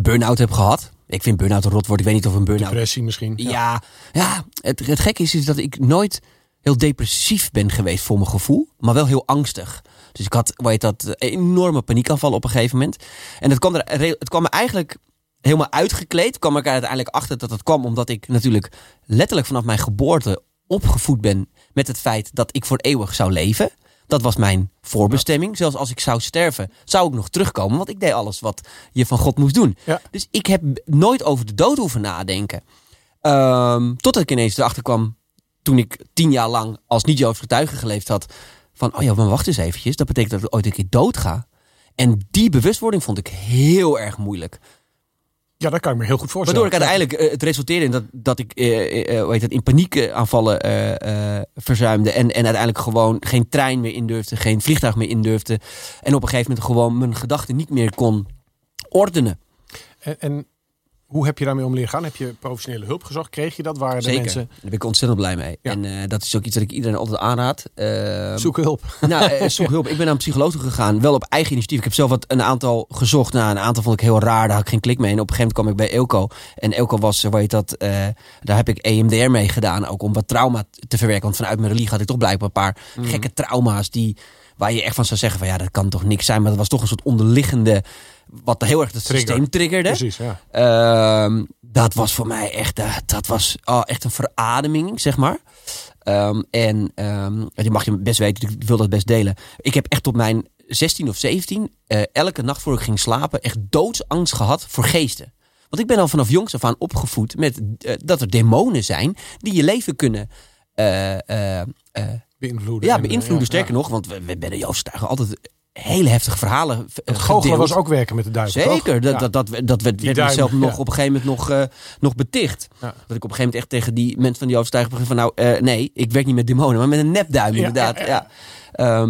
burn-out heb gehad. Ik vind burn-out een rotwoord. Ik weet niet of een burn-out... Depressie misschien? Ja, ja het, het gekke is, is dat ik nooit heel depressief ben geweest voor mijn gevoel. Maar wel heel angstig. Dus ik had, weet dat, enorme paniekaanval op een gegeven moment. En het kwam, er, het kwam me eigenlijk helemaal uitgekleed. kwam ik er uiteindelijk achter dat het kwam omdat ik natuurlijk letterlijk vanaf mijn geboorte opgevoed ben met het feit dat ik voor eeuwig zou leven. Dat was mijn voorbestemming. Zelfs als ik zou sterven, zou ik nog terugkomen. Want ik deed alles wat je van God moest doen. Ja. Dus ik heb nooit over de dood hoeven nadenken. Ehm, totdat ik ineens erachter kwam, toen ik tien jaar lang als niet-Joods getuige geleefd had. Van, oh ja, maar wacht eens eventjes. Dat betekent dat ik ooit een keer dood ga. En die bewustwording vond ik heel erg moeilijk. Ja, dat kan ik me heel goed voorstellen. Waardoor ik uiteindelijk, eh, het resulteerde in dat, dat ik hoe heet het, in paniekaanvallen eh, eh, verzuimde. En, en uiteindelijk gewoon geen trein meer in durfde, geen vliegtuig meer in durfde. En op een gegeven moment gewoon mijn gedachten niet meer kon ordenen. En, en hoe heb je daarmee om leren gaan? Heb je professionele hulp gezocht? Kreeg je dat? Waren de Zeker. mensen... Daar ben ik ontzettend blij mee. Ja. En eh, dat is ook iets dat ik iedereen altijd aanraad. Ehm, Zoek hulp. Nou, eh, zoek hulp. Ik ben naar een psycholoog toe gegaan. Wel op eigen initiatief. Ik heb zelf wat een aantal gezocht. Nou, een aantal vond ik heel raar. Daar had ik geen klik mee. En op een gegeven moment kwam ik bij Elko. En Elko was, weet dat, eh, daar heb ik EMDR mee gedaan. Ook om wat trauma te verwerken. Want vanuit mijn religie had ik toch blijkbaar een paar gekke trauma's. Die, waar je echt van zou zeggen van ja, dat kan toch niks zijn. Maar dat was toch een soort onderliggende, wat heel erg het Trigger. systeem triggerde. Precies, ja. Ehm, dat was voor mij echt, eh, dat was oh, echt een verademing, zeg maar. Ehm, en ehm, die mag je best weten, ik wil dat best delen. Ik heb echt tot mijn 16 of 17, eh, elke nacht voor ik ging slapen, echt doodsangst gehad voor geesten. Want ik ben al vanaf jongs af aan opgevoed met eh, dat er demonen zijn die je leven kunnen Beïnvloeden. ja, en, beïnvloeden. Sterker ja. nog, want we, we bij de altijd hele heftige verhalen Het goochelen was ook werken met de duivel? Zeker, dat, Ja. dat, dat, dat werd, mezelf nog ja. op een gegeven moment nog, eh, nog beticht. Ja. Dat ik op een gegeven moment echt tegen die mensen van die overtuiging begin van... nou, eh, nee, ik werk niet met demonen, maar met een nepduim inderdaad. ja, Ja,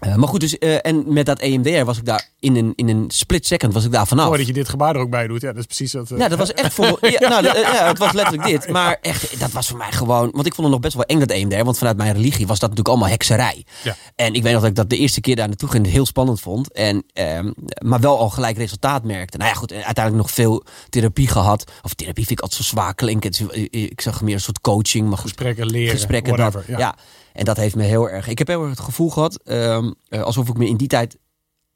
eh, maar goed, dus, eh, en met dat EMDR was ik daar in een, in een split second was ik daar vanaf. Mooi dat je dit gebaar er ook bij doet. Ja, dat is precies dat. eh, Ja, dat was echt voor. Ja, nou, dat- ja, het was letterlijk dit. Maar echt, dat was voor mij gewoon. Want ik vond het nog best wel eng dat EMDR. Want vanuit mijn religie was dat natuurlijk allemaal hekserij. Ja. En ik weet nog dat ik dat de eerste keer daar naartoe ging heel spannend vond. En, ehm, maar wel al gelijk resultaat merkte. Nou ja, goed. en Uiteindelijk nog veel therapie gehad. Of therapie vind ik altijd zo zwaar klinken. Ik zag meer een soort coaching. Maar goed, gesprekken leren. gesprekken. whatever. dat, ja. ja. En dat heeft me heel erg. Ik heb heel erg het gevoel gehad. ehm, eh, alsof ik me in die tijd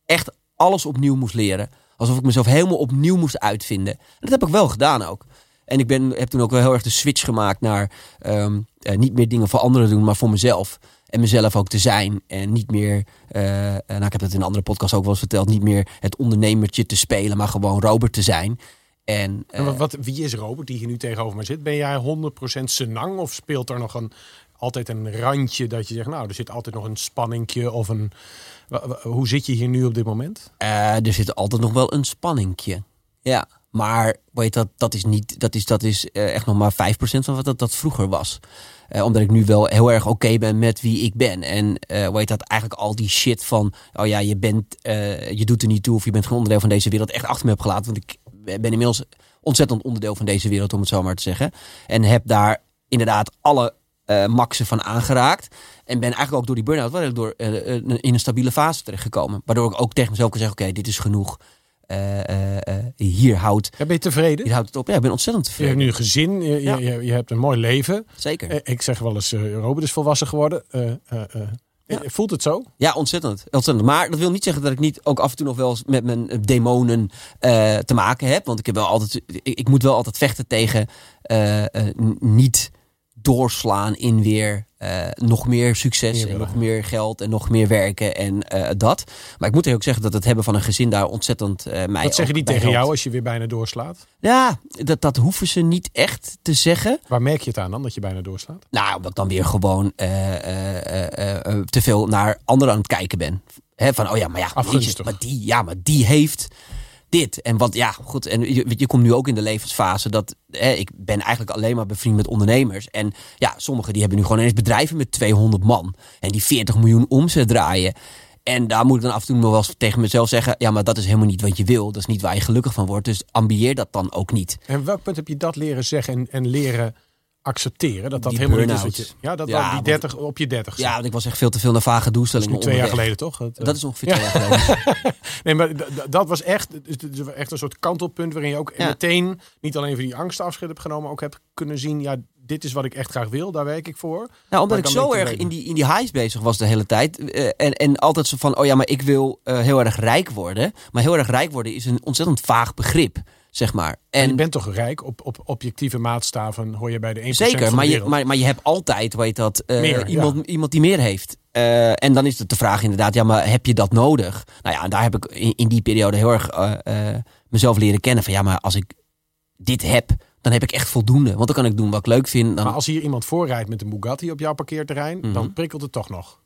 echt alles opnieuw moest leren. Alsof ik mezelf helemaal opnieuw moest uitvinden. En dat heb ik wel gedaan ook. En ik ben, heb toen ook wel heel erg de switch gemaakt naar ehm, eh, niet meer dingen voor anderen doen, maar voor mezelf. En mezelf ook te zijn. En niet meer, eh, nou, ik heb het in een andere podcast ook wel eens verteld, niet meer het ondernemertje te spelen, maar gewoon Robert te zijn. En, wat, wie is Robert die hier nu tegenover me zit? Ben jij 100% senang of speelt er nog een, altijd een randje dat je zegt, nou, er zit altijd nog een spanningje of een... Hoe zit je hier nu op dit moment? Eh, er zit altijd nog wel een spanningje. Ja, maar weet dat, dat is, niet, dat is, dat is eh, echt nog maar 5% van wat dat, dat vroeger was. Eh, omdat ik nu wel heel erg oké ben met wie ik ben. En eh weet dat eigenlijk al die shit van, oh ja, je, bent, je doet er niet toe of je bent geen onderdeel van deze wereld echt achter me heb gelaten. Want ik ben inmiddels ontzettend onderdeel van deze wereld, om het zo maar te zeggen. En heb daar inderdaad alle eh maxen van aangeraakt. En ben eigenlijk ook door die burn-out wel door, eh, eh, in een stabiele fase terechtgekomen. Waardoor ik ook tegen mezelf kan zeggen, oké, dit is genoeg. Hier, houdt, Ja, ben je tevreden? hier houdt het op. Ja, ik ben ontzettend Je tevreden. hebt nu een gezin, je, je- Ja. je, je hebt een mooi leven. Zeker. Ik zeg wel eens, Robert is volwassen geworden. Ja. Voelt het zo? Ja, ontzettend, ontzettend. Maar dat wil niet zeggen dat ik niet ook af en toe nog wel eens met mijn demonen te maken heb. Want ik, heb wel altijd, ik, ik moet wel altijd vechten tegen niet doorslaan in weer eh, nog meer succes Meer en nog meer geld en nog meer werken en eh, dat. Maar ik moet ook zeggen dat het hebben van een gezin daar ontzettend eh mij Wat zeggen die tegen helpt. jou als je weer bijna doorslaat? Ja, dat, dat hoeven ze niet echt te zeggen. Waar merk je het aan dan, dat je bijna doorslaat? Nou, omdat ik dan weer gewoon te veel naar anderen aan het kijken ben. Hè, van, oh ja, maar ja, je, maar die, ja, maar die heeft dit. En wat, ja, goed. En je, je komt nu ook in de levensfase dat hè, ik ben eigenlijk alleen maar bevriend met ondernemers. En ja, sommigen die hebben nu gewoon ineens bedrijven met 200 man. En die 40 miljoen omzet draaien. En daar moet ik dan af en toe nog wel eens tegen mezelf zeggen: ja, maar dat is helemaal niet wat je wil. Dat is niet waar je gelukkig van wordt. Dus ambieer dat dan ook niet. En op welk punt heb je dat leren zeggen en, en leren accepteren? Dat dat Die helemaal niet is je... Ja, dat Ja, die want- 30 op je 30 Ja, want ik was echt veel te veel naar vage dat is doelstellingen. nu twee jaar geleden toch? Dat is ongeveer twee jaar geleden. Nee, maar dat was echt, echt een soort kantelpunt waarin je ook Ja. meteen niet alleen van die angst afscheid hebt genomen, maar ook hebt kunnen zien, ja, dit is wat ik echt graag wil, daar werk ik voor. Nou, omdat ik zo erg in die, in die highs bezig was de hele tijd. eh, en, en altijd zo van, oh ja, maar ik wil eh, heel erg rijk worden. Maar heel erg rijk worden is een ontzettend vaag begrip, zeg maar. En je bent toch rijk op, op objectieve maatstaven, hoor je bij de 1% zeker, maar je, maar, maar je hebt altijd, weet dat, eh, Meer, iemand, iemand die meer heeft. Eh, en dan is het de vraag inderdaad, ja, maar heb je dat nodig? Nou ja, en daar heb ik in, in die periode heel erg eh, mezelf leren kennen. Van ja, maar als ik dit heb, dan heb ik echt voldoende. Want dan kan ik doen wat ik leuk vind. Dan, Maar als hier iemand voorrijdt met een Bugatti op jouw parkeerterrein, Mhm. dan prikkelt het toch nog.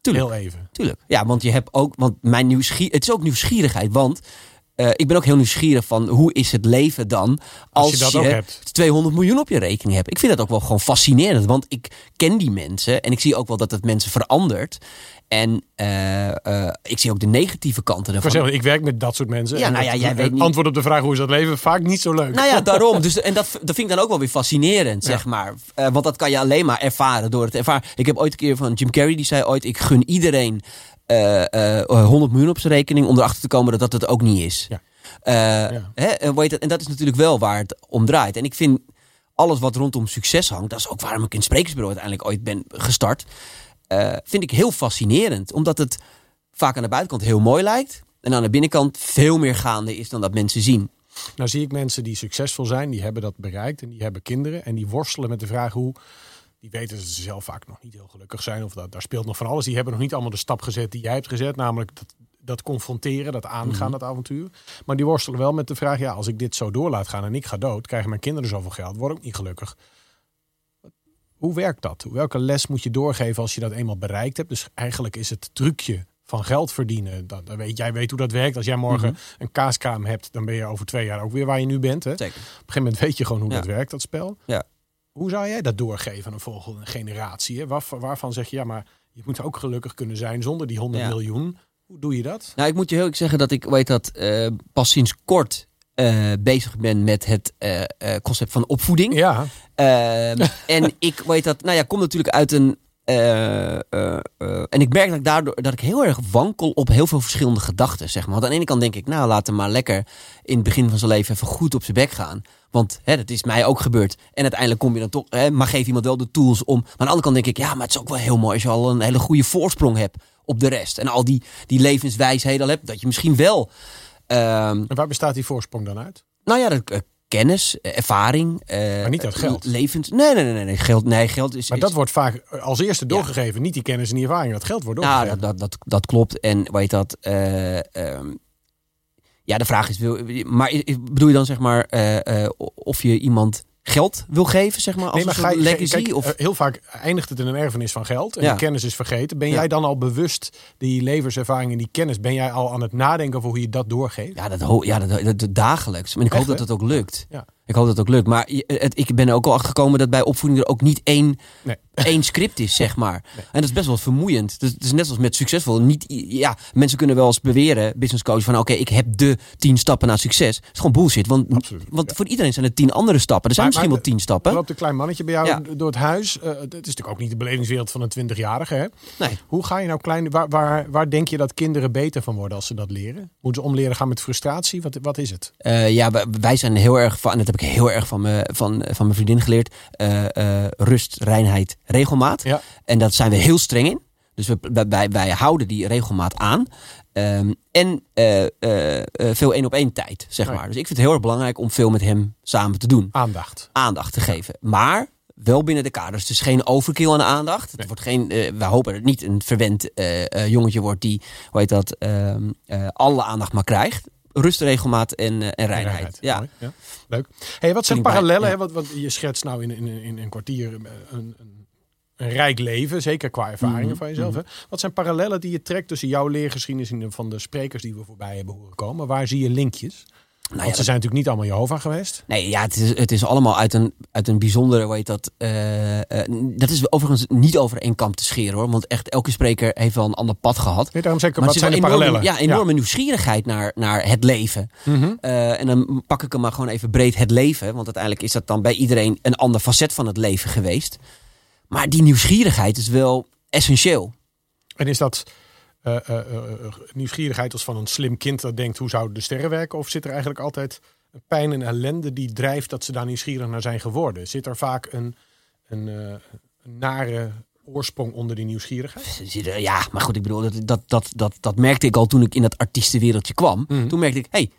Tuurlijk. Heel even. Tuurlijk. Ja, want je hebt ook, want mijn nieuwsgier, het is ook nieuwsgierigheid, want eh, ik ben ook heel nieuwsgierig van hoe is het leven dan als, je dat ook hebt. 200 miljoen op je rekening hebt. Ik vind dat ook wel gewoon fascinerend, want ik ken die mensen en ik zie ook wel dat het mensen verandert. En eh, eh, ik zie ook de negatieve kanten Ik, ervan. zeggen, ik werk met dat soort mensen. Ja, nou ja, het- jij weet niet- antwoord op de vraag hoe is dat leven, vaak niet zo leuk. Nou ja, daarom. Dus, en dat, dat vind ik dan ook wel weer fascinerend, zeg maar. Want dat kan je alleen maar ervaren door het ervaren. Ik heb ooit een keer van Jim Carrey, die zei ooit... ik gun iedereen 100 miljoen op zijn rekening... om erachter te komen dat dat het ook niet is. Ja. Eh, Ja. Hè, en, weet je, en dat is natuurlijk wel waar het om draait. En ik vind alles wat rondom succes hangt... dat is ook waarom ik in het sprekersbureau uiteindelijk ooit ben gestart... eh, vind ik heel fascinerend. Omdat het vaak aan de buitenkant heel mooi lijkt... en aan de binnenkant veel meer gaande is dan dat mensen zien. Nou zie ik mensen die succesvol zijn, die hebben dat bereikt en die hebben kinderen en die worstelen met de vraag hoe. Die weten dat ze zelf vaak nog niet heel gelukkig zijn of dat, daar speelt nog van alles. Die hebben nog niet allemaal de stap gezet die jij hebt gezet, namelijk dat, dat confronteren, dat aangaan, dat avontuur. Maar die worstelen wel met de vraag, ja, als ik dit zo door laat gaan en ik ga dood, krijgen mijn kinderen zoveel geld, word ik niet gelukkig. Hoe werkt dat? Welke les moet je doorgeven als je dat eenmaal bereikt hebt? Dus eigenlijk is het trucje van geld verdienen. Dat weet, jij weet hoe dat werkt. Als jij morgen een kaaskraam hebt, dan ben je over twee jaar ook weer waar je nu bent. Hè? Op een gegeven moment weet je gewoon hoe Ja. dat werkt, dat spel. Ja. Hoe zou jij dat doorgeven aan een volgende generatie? Hè? Waar- waarvan zeg je, ja, maar je moet ook gelukkig kunnen zijn zonder die 100 Ja. miljoen. Hoe doe je dat? Nou, ik moet je heel zeggen dat ik weet dat eh, pas sinds kort eh, bezig ben met het eh, concept van opvoeding. Ja, Ehm, en ik weet dat, nou ja, kom natuurlijk uit een. Eh, eh, eh, en ik merk dat ik daardoor dat ik heel erg wankel op heel veel verschillende gedachten. Zeg maar. Want aan de ene kant denk ik, nou laat hem maar lekker in het begin van zijn leven even goed op zijn bek gaan. Want hè, dat is mij ook gebeurd. En uiteindelijk kom je dan toch, hè, maar geef iemand wel de tools om. Maar aan de andere kant denk ik, ja, maar het is ook wel heel mooi als je al een hele goede voorsprong hebt op de rest. En al die, die levenswijsheden al hebt, dat je misschien wel. ehm, en waar bestaat die voorsprong dan uit? nou ja, dat, kennis, eh, ervaring. eh, Maar niet uit geld. Levens. Nee, nee, nee, nee. Geld, nee, geld is. Maar is- dat wordt vaak als eerste doorgegeven. Niet die kennis en die ervaring. Dat geld wordt Nou, doorgegeven. dat, dat, dat, dat klopt. En weet dat. eh, ehm, ja, de vraag is: wil, maar bedoel je dan zeg maar eh, eh, of je iemand geld wil geven, zeg maar, als Nee, maar een ga legacy? kijk, of, eh, heel vaak eindigt het in een erfenis van geld en Ja. de kennis is vergeten. Ben Ja. jij dan al bewust die levenservaring en die kennis, ben jij al aan het nadenken over hoe je dat doorgeeft? ja, dat, ja dat, dat, dat dagelijks. Maar ik Echt, hoop dat het ook lukt. Ja. Ik hoop dat het ook lukt. Maar het, ik ben er ook al achter gekomen dat bij opvoeding er ook niet één, Nee. één script is, zeg maar. En dat is best wel vermoeiend. Dus het is net als met succesvol. Niet, ja, mensen kunnen wel eens beweren, business coach, van oké, ik heb de tien stappen naar succes. Het is gewoon bullshit. Want, Absoluut, want ja. voor iedereen zijn er tien andere stappen. Er zijn Maar- misschien maar wel tien stappen. Er loopt een klein mannetje bij jou Ja. door het huis. Eh, het is natuurlijk ook niet de belevingswereld van een 20-jarige. Hè? Nee. Hoe ga je nou klein, waar, waar, waar denk je dat kinderen beter van worden als ze dat leren? Moeten ze om leren gaan met frustratie? Wat, wat is het? Eh, ja, wij, wij zijn heel erg van, en dat heb ik heel erg van, me, van, van mijn vriendin geleerd, eh, eh, rust, reinheid, regelmaat. Ja. En dat zijn we heel streng in. Dus we, wij- wij, houden die regelmaat aan. Ehm, en eh, veel één op één tijd, zeg Ja. maar. Dus ik vind het heel erg belangrijk om veel met hem samen te doen. Aandacht. Aandacht te geven. Maar wel binnen de kaders. Dus geen overkill aan aandacht. Het wordt geen, we hopen dat het niet een verwend jongetje wordt die, hoe heet dat, ehm, eh, alle aandacht maar krijgt. Rust, regelmaat en, eh, en reinheid. Reinheid. Ja. Leuk. Hey, wat zijn parallellen? ja. Hè? Wat, wat, je schetst nou in, in, in een kwartier een, een, een rijk leven, zeker qua ervaringen Mhm, van jezelf. Hè? Wat zijn parallellen die je trekt tussen jouw leergeschiedenis en van de sprekers die we voorbij hebben horen komen? Waar zie je linkjes? Nou Want ja, ze zijn natuurlijk niet allemaal Jehovah geweest. Nee, ja, het is, het is allemaal uit een, uit een bijzondere, hoe heet dat? eh, eh, dat is overigens niet over één kam te scheren hoor. Want echt elke spreker heeft wel een ander pad gehad. Nee, daarom ik, Maar wat er zijn de enorme, parallellen? Ja, enorme nieuwsgierigheid naar, naar het leven. Mhm. Eh, en dan pak ik hem maar gewoon even breed het leven. Want uiteindelijk is dat dan bij iedereen een ander facet van het leven geweest. Maar die nieuwsgierigheid is wel essentieel. En is dat eh, nieuwsgierigheid als van een slim kind dat denkt hoe zouden de sterren werken? Of zit er eigenlijk altijd een pijn en ellende die drijft dat ze daar nieuwsgierig naar zijn geworden? Zit er vaak een, een, een nare oorsprong onder die nieuwsgierigheid? Ja, maar goed, ik bedoel, dat, dat, dat, dat, dat merkte ik al toen ik in dat artiestenwereldje kwam. Mhm. Toen merkte ik, hey,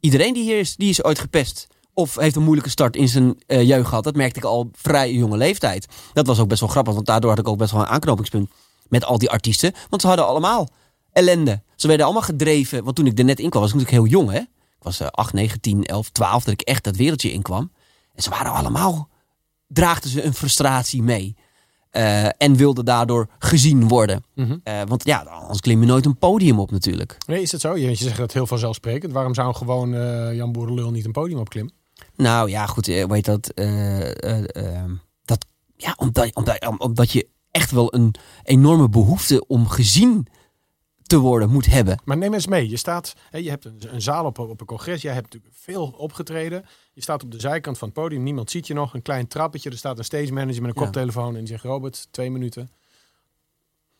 iedereen die hier is, die is ooit gepest. Of heeft een moeilijke start in zijn jeugd gehad. Dat merkte ik al vrij jonge leeftijd. Dat was ook best wel grappig, want daardoor had ik ook best wel een aanknopingspunt met al die artiesten. Want ze hadden allemaal ellende. Ze werden allemaal gedreven. Want toen ik er net in kwam, was ik natuurlijk heel jong, hè. Ik was eh 8, 9, 10, 11, 12, dat ik echt dat wereldje inkwam. En ze waren allemaal, draagden ze een frustratie mee. Eh, en wilden daardoor gezien worden. Mhm. Eh, want ja, anders klim je nooit een podium op natuurlijk. Nee, is het zo? Je, zegt dat heel vanzelfsprekend. Waarom zou gewoon eh, Jan Boerenlul niet een podium opklimmen? Nou ja, goed, heet dat? eh, eh, eh, dat ja, omdat, omdat, om- omdat je echt wel een enorme behoefte om gezien te worden moet hebben. Maar neem eens mee. Je staat, je hebt een, zaal op, op een congres. Jij hebt natuurlijk veel opgetreden. Je staat op de zijkant van het podium. Niemand ziet je nog. Een klein trappetje. Er staat een stage manager met een Ja. koptelefoon. En die zegt, Robert, twee minuten.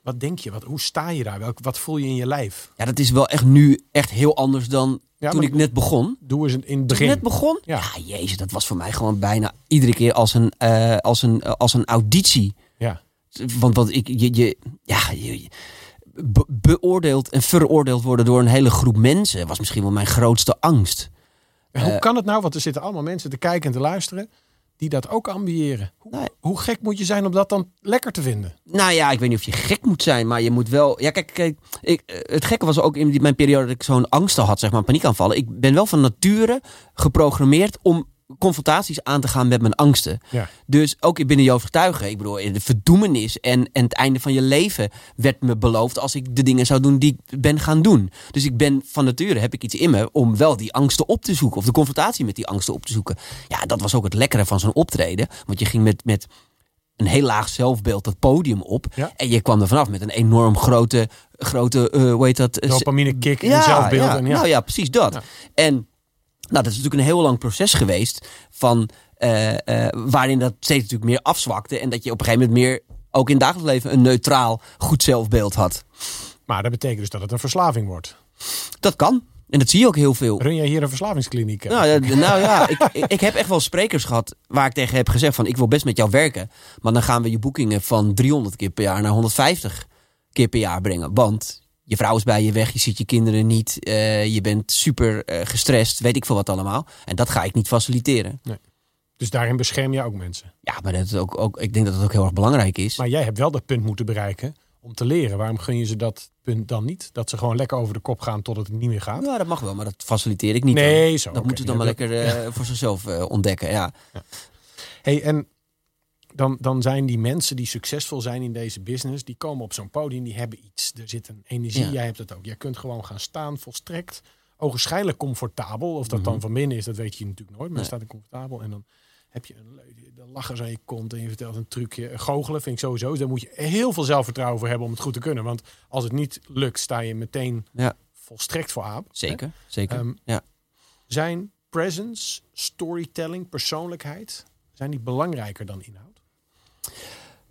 Wat denk je? Wat, hoe sta je daar? Welk, wat voel je in je lijf? Ja, dat is wel echt nu echt heel anders dan Ja, toen ik net begon. Doe eens in het Toen ik begin. net begon? Ja. Ja. jezus, dat was voor mij gewoon bijna iedere keer als een, eh, als een, eh, als een auditie. Ja. Want wat ik, je, je, ja, je, je- be- beoordeeld en veroordeeld worden door een hele groep mensen was misschien wel mijn grootste angst. En hoe Eh, kan het nou? Want er zitten allemaal mensen te kijken en te luisteren. Die dat ook ambiëren. Hoe, gek moet je zijn om dat dan lekker te vinden? Nou ja, ik weet niet of je gek moet zijn, maar je moet wel. Ja, kijk, kijk ik, eh, het gekke was ook in die, mijn periode dat ik zo'n angsten had, zeg maar, paniekaanvallen. Ik ben wel van nature geprogrammeerd om confrontaties aan te gaan met mijn angsten. Ja. Dus ook binnen je overtuigen. Ik bedoel, de verdoemenis en, en het einde van je leven werd me beloofd als ik de dingen zou doen die ik ben gaan doen. Dus ik ben van nature, heb ik iets in me om wel die angsten op te zoeken. Of de confrontatie met die angsten op te zoeken. Ja, dat was ook het lekkere van zo'n optreden. Want je ging met, met een heel laag zelfbeeld dat podium op. Ja. En je kwam er vanaf met een enorm grote, grote hoe heet dat? Dopamine kick in zelfbeeld. ja, en ja. Nou ja, precies dat. En nou, dat is natuurlijk een heel lang proces geweest van eh, eh, waarin dat steeds natuurlijk meer afzwakte en dat je op een gegeven moment meer ook in het dagelijks leven een neutraal, goed zelfbeeld had. Maar dat betekent dus dat het een verslaving wordt. Dat kan. En dat zie je ook heel veel. Run jij hier een verslavingskliniek? Nou, nou ja, ik, ik, ik heb echt wel sprekers gehad waar ik tegen heb gezegd van ik wil best met jou werken. Maar dan gaan we je boekingen van 300 keer per jaar naar 150 keer per jaar brengen. Want je vrouw is bij je weg, je ziet je kinderen niet, eh, je bent super eh, gestrest, weet ik veel wat allemaal. En dat ga ik niet faciliteren. Dus daarin bescherm je ook mensen. Ja, maar dat is ook, ook, ik denk dat het ook heel erg belangrijk is. Maar jij hebt wel dat punt moeten bereiken om te leren. Waarom gun je ze dat punt dan niet? Dat ze gewoon lekker over de kop gaan tot het niet meer gaat? Ja, dat mag wel, maar dat faciliteer ik niet. Nee, zo. Dat moeten ze dan maar lekker eh, voor zichzelf ontdekken. Ja. Hey, en dan, dan zijn die mensen die succesvol zijn in deze business, die komen op zo'n podium, die hebben iets. Er zit een energie, Ja. jij hebt het ook. Jij kunt gewoon gaan staan, volstrekt ogenschijnlijk comfortabel. Of dat Mhm. dan van binnen is, dat weet je natuurlijk nooit. Maar Nee. je staat er comfortabel en dan heb je een de lachers aan je kont en je vertelt een trucje. Goochelen vind ik sowieso. Daar moet je heel veel zelfvertrouwen voor hebben om het goed te kunnen. Want als het niet lukt, sta je meteen Ja. volstrekt voor aap. Zeker, zeker. Ehm, ja. Zijn presence, storytelling, persoonlijkheid, zijn die belangrijker dan inhoud?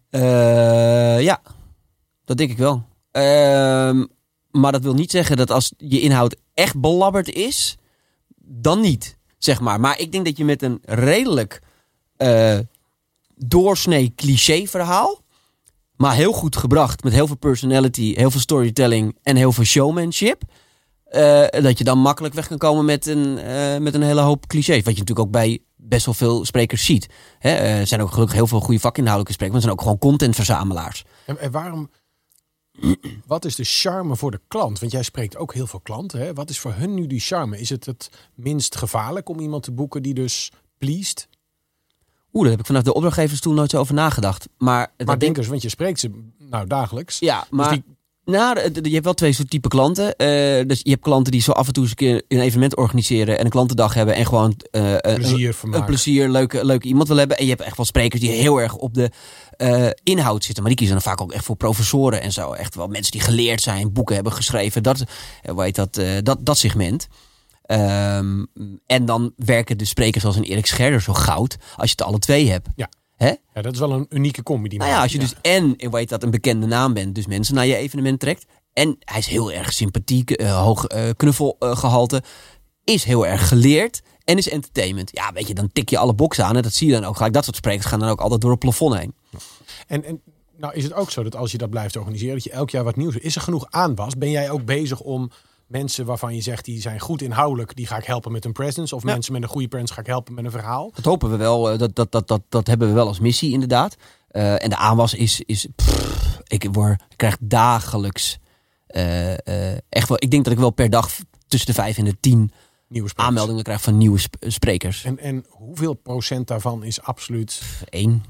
Eh, ja, dat denk ik wel. Ehm, maar dat wil niet zeggen dat als je inhoud echt belabberd is, dan niet, zeg maar. Maar ik denk dat je met een redelijk eh, doorsnee cliché verhaal, maar heel goed gebracht, met heel veel personality, heel veel storytelling en heel veel showmanship, eh, dat je dan makkelijk weg kan komen met een, met een hele hoop clichés. Wat je natuurlijk ook bij best wel veel sprekers ziet. Hè, eh, er zijn ook gelukkig heel veel goede vakinhoudelijke sprekers, maar er zijn ook gewoon contentverzamelaars. En, en waarom... Wat is de charme voor de klant? Want jij spreekt ook heel veel klanten. Hè? Wat is voor hun nu die charme? Is het het minst gevaarlijk om iemand te boeken die dus pleased? Oeh, daar heb ik vanaf de opdrachtgevers toen nooit zo over nagedacht. Maar, Maar dat denk- denkers, want je spreekt ze nou dagelijks. Ja, maar die- nou, je hebt wel twee soort type klanten. Eh, dus je hebt klanten die zo af en toe eens een keer een evenement organiseren en een klantendag hebben en gewoon een- Plezier een, een plezier, leuke, leuke iemand wil hebben. En je hebt echt wel sprekers die heel erg op de eh, inhoud zitten. Maar die kiezen dan vaak ook echt voor professoren en zo. Echt wel mensen die geleerd zijn, boeken hebben geschreven. Dat, hoe heet dat, dat, dat segment. Ehm, en dan werken de sprekers als een Erik Scherder zo goud als je het alle twee hebt. Ja. Hè? Ja, dat is wel een unieke combi. Die Nou ja, als je dus en ik weet dat een bekende naam bent, dus mensen naar je evenement trekt. En hij is heel erg sympathiek, eh, hoog eh, knuffelgehalte. is heel erg geleerd en is entertainment. Ja, weet je, dan tik je alle boxen aan en dat zie je dan ook gelijk. Dat soort sprekers gaan dan ook altijd door het plafond heen. En, en nou is het ook zo dat als je dat blijft organiseren, dat je elk jaar wat nieuws. Is er genoeg aanwas? Ben jij ook bezig om mensen waarvan je zegt die zijn goed inhoudelijk, die ga ik helpen met een presence? Of Ja. mensen met een goede presence ga ik helpen met een verhaal? Dat hopen we wel. eh, Dat, dat, dat, dat, dat hebben we wel als missie inderdaad. Eh, en de aanwas is... is pff, ik, word, ik krijg dagelijks... eh, eh, echt wel, ik denk dat ik wel per dag tussen de vijf en de tien aanmeldingen krijg van nieuwe sp- sprekers. En, en hoeveel procent daarvan is absoluut Eén.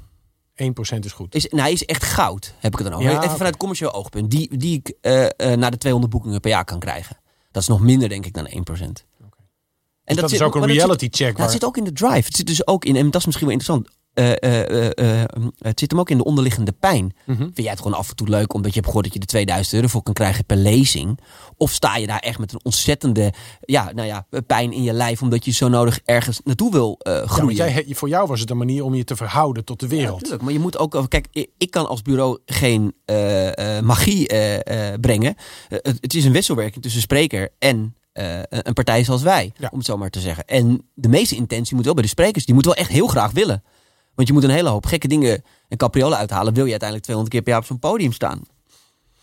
1% is goed? Is, nou, hij is echt goud, heb ik het dan over. Ja, Even vanuit commercieel oogpunt. Die, die ik eh, eh, naar de 200 boekingen per jaar kan krijgen. Dat is nog minder, denk ik, dan 1%. En Dus dat, is zit- ook een dat zit- reality check. Waar, het zit ook in de drive. Het zit dus ook in, en dat is misschien wel interessant. Eh, eh, eh, eh, het zit hem ook in de onderliggende pijn. Mhm. Vind jij het gewoon af en toe leuk omdat je hebt gehoord dat je er 2000 euro voor kan krijgen per lezing? Of sta je daar echt met een ontzettende ja, nou ja, pijn in je lijf omdat je zo nodig ergens naartoe wil Ja, groeien? jij, voor jou was het een manier om je te verhouden tot de Ja, wereld. tuurlijk, maar je moet ook. Kijk, ik- kan als bureau geen magie brengen. Het, het is een wisselwerking tussen spreker en een partij zoals wij, Ja. om het zo maar te zeggen. En de meeste intentie moet wel bij de sprekers. Die moeten wel echt heel graag willen. Want je moet een hele hoop gekke dingen en capriolen uithalen. Wil je uiteindelijk 200 keer per jaar op zo'n podium staan?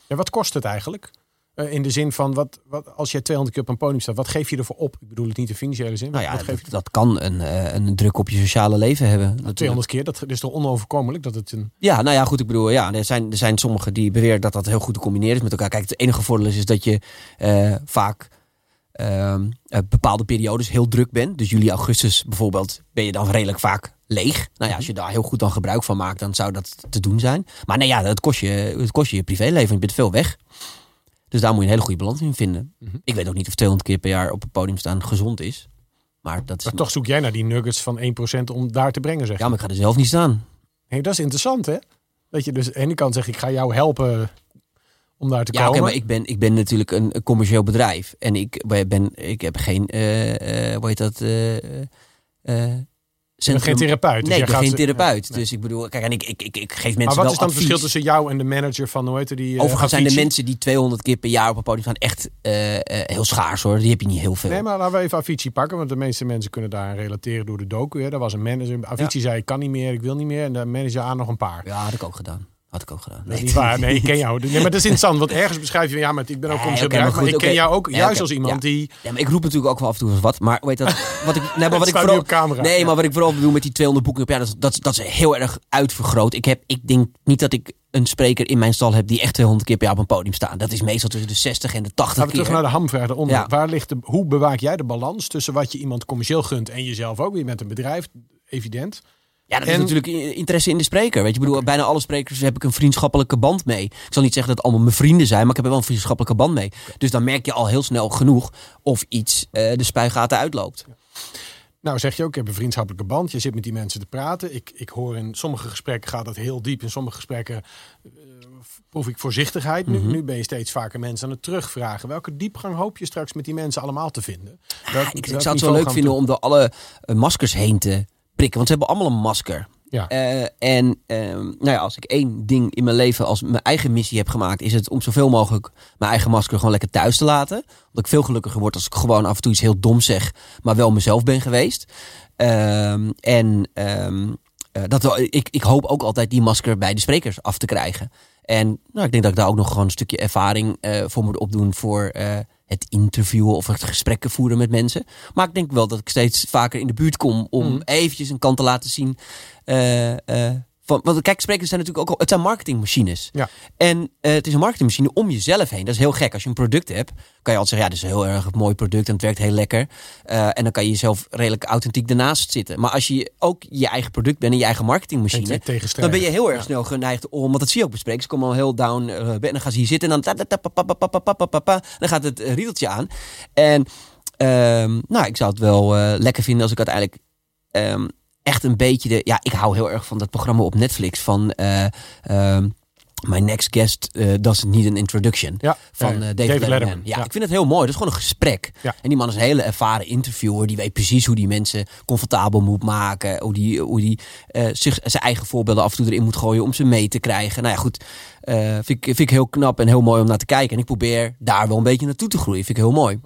Ja, wat kost het eigenlijk? Eh, in de zin van, wat, wat, als jij 200 keer op een podium staat, wat geef je ervoor op? Ik bedoel het niet in financiële zin, maar Nou ja, wat geef dat, je dat kan een, eh, een druk op je sociale leven hebben. natuurlijk. 200 keer, dat is toch onoverkomelijk dat het een... Ja, nou ja, goed. Ik bedoel, ja, er zijn, er zijn sommigen die beweren dat dat heel goed te combineren is met elkaar. Kijk, het enige voordeel is, is dat je eh, vaak bepaalde periodes heel druk bent. Dus juli, augustus bijvoorbeeld ben je dan redelijk vaak leeg. Nou ja, als je daar heel goed dan gebruik van maakt, dan zou dat te doen zijn. Maar nee, ja, dat kost je het kost je, je privéleven. Je bent veel weg. Dus daar moet je een hele goede balans in vinden. Mhm. Ik weet ook niet of 200 keer per jaar op het podium staan gezond is. Maar dat is... Maar toch zoek jij naar die nuggets van 1% om daar te brengen, zeg. Ja, maar ik ga er zelf niet staan. Hey, dat is interessant, hè? Dat je dus aan de ene kant zegt, ik ga jou helpen om daar te Ja, komen. maar ik ben, ik ben natuurlijk een, een commercieel bedrijf. En ik, ben, ik heb geen, eh eh hoe heet dat? bent geen therapeut. dus nee, ik ben geen therapeut. Nee. Dus ik bedoel, kijk, en ik, ik, ik, ik geef mensen Maar wat wel is dan het verschil tussen jou en de manager van, hoe heet het, die... Overigens zijn de mensen die 200 keer per jaar op een podium staan echt heel schaars hoor. Die heb je niet heel veel. Nee, maar laten we even Avicii pakken, want de meeste mensen kunnen daar relateren door de docu. Hè. Dat was een manager. Avicii zei, ik kan niet meer, ik wil niet meer. En de manager aan nog een paar. Ja, had ik ook gedaan. Had ik ook gedaan. Dat is niet waar. Nee, ik ken jou. Nee, maar dat is interessant, want ergens beschrijf je, ja, maar ik ben ook Nee, commercieel oké, maar ik ken jou ook juist als iemand ja. die... Ja, maar ik roep natuurlijk ook wel af en toe eens wat. Maar weet dat, wat ik, nee, maar wat ik vooral, op camera. Nee, maar wat ik vooral bedoel met die 200 boeken per jaar, dat, dat, dat is heel erg uitvergroot. Ik, heb, ik denk niet dat ik een spreker in mijn stal heb die echt 200 keer per jaar op een podium staat. Dat is meestal tussen de 60 en de 80 Gaan we terug naar de hamvraag eronder. Ja. Waar ligt de, hoe bewaak jij de balans tussen wat je iemand commercieel gunt en jezelf ook? Je bent een bedrijf, evident. Ja, dat En- is natuurlijk interesse in de spreker. Weet je, ik bedoel, bijna alle sprekers heb ik een vriendschappelijke band mee. Ik zal niet zeggen dat het allemaal mijn vrienden zijn, maar ik heb er wel een vriendschappelijke band mee. Dus dan merk je al heel snel genoeg of iets eh, de spuigaten uitloopt. Nou zeg je ook, ik heb een vriendschappelijke band. Je zit met die mensen te praten. Ik, ik hoor in sommige gesprekken gaat dat heel diep. In sommige gesprekken eh, proef ik voorzichtigheid. Nu, Mhm. nu ben je steeds vaker mensen aan het terugvragen. Welke diepgang hoop je straks met die mensen allemaal te vinden? Welk- ik, zou het wel leuk vinden om door alle eh, maskers heen te prikken. Want ze hebben allemaal een masker. Ja. Eh, en ehm, nou ja, als ik één ding in mijn leven als mijn eigen missie heb gemaakt, is het om zoveel mogelijk mijn eigen masker gewoon lekker thuis te laten. Omdat ik veel gelukkiger word als ik gewoon af en toe iets heel dom zeg, maar wel mezelf ben geweest. Ehm, en ehm, eh, dat ik, ik hoop ook altijd die masker bij de sprekers af te krijgen. En nou, ik denk dat ik daar ook nog gewoon een stukje ervaring eh, voor moet opdoen voor het interviewen of het gesprekken voeren met mensen. Maar ik denk wel dat ik steeds vaker in de buurt kom om Mm. eventjes een kant te laten zien. eh, eh, van, kijk, sprekers zijn natuurlijk ook al, het zijn marketingmachines. Ja. En eh, het is een marketingmachine om jezelf heen. Dat is heel gek. Als je een product hebt, kan je altijd zeggen, ja, dit is een heel erg mooi product en het werkt heel lekker. Eh, en dan kan je jezelf redelijk authentiek daarnaast zitten. Maar als je ook je eigen product bent en je eigen marketingmachine, dan ben je heel erg snel geneigd om, want dat zie je ook bespreken. ze komen al heel down, uh, en dan gaan ze hier zitten en dan, dan gaat het riedeltje aan. En ehm, nou, ik zou het wel lekker vinden als ik uiteindelijk ehm, echt een beetje de, ja, ik hou heel erg van dat programma op Netflix van eh, ehm, My Next Guest eh Doesn't Need an Introduction. Ja, Van eh, eh, David, Letterman. Ja, Ja. ik vind het heel mooi. Dat is gewoon een gesprek. Ja. En die man is een hele ervaren interviewer. Die weet precies hoe die mensen comfortabel moet maken. Hoe die, hoe die zich, zijn eigen voorbeelden af en toe erin moet gooien om ze mee te krijgen. Nou ja, goed. vind, ik, vind ik heel knap en heel mooi om naar te kijken. En ik probeer daar wel een beetje naartoe te groeien. Vind ik heel mooi.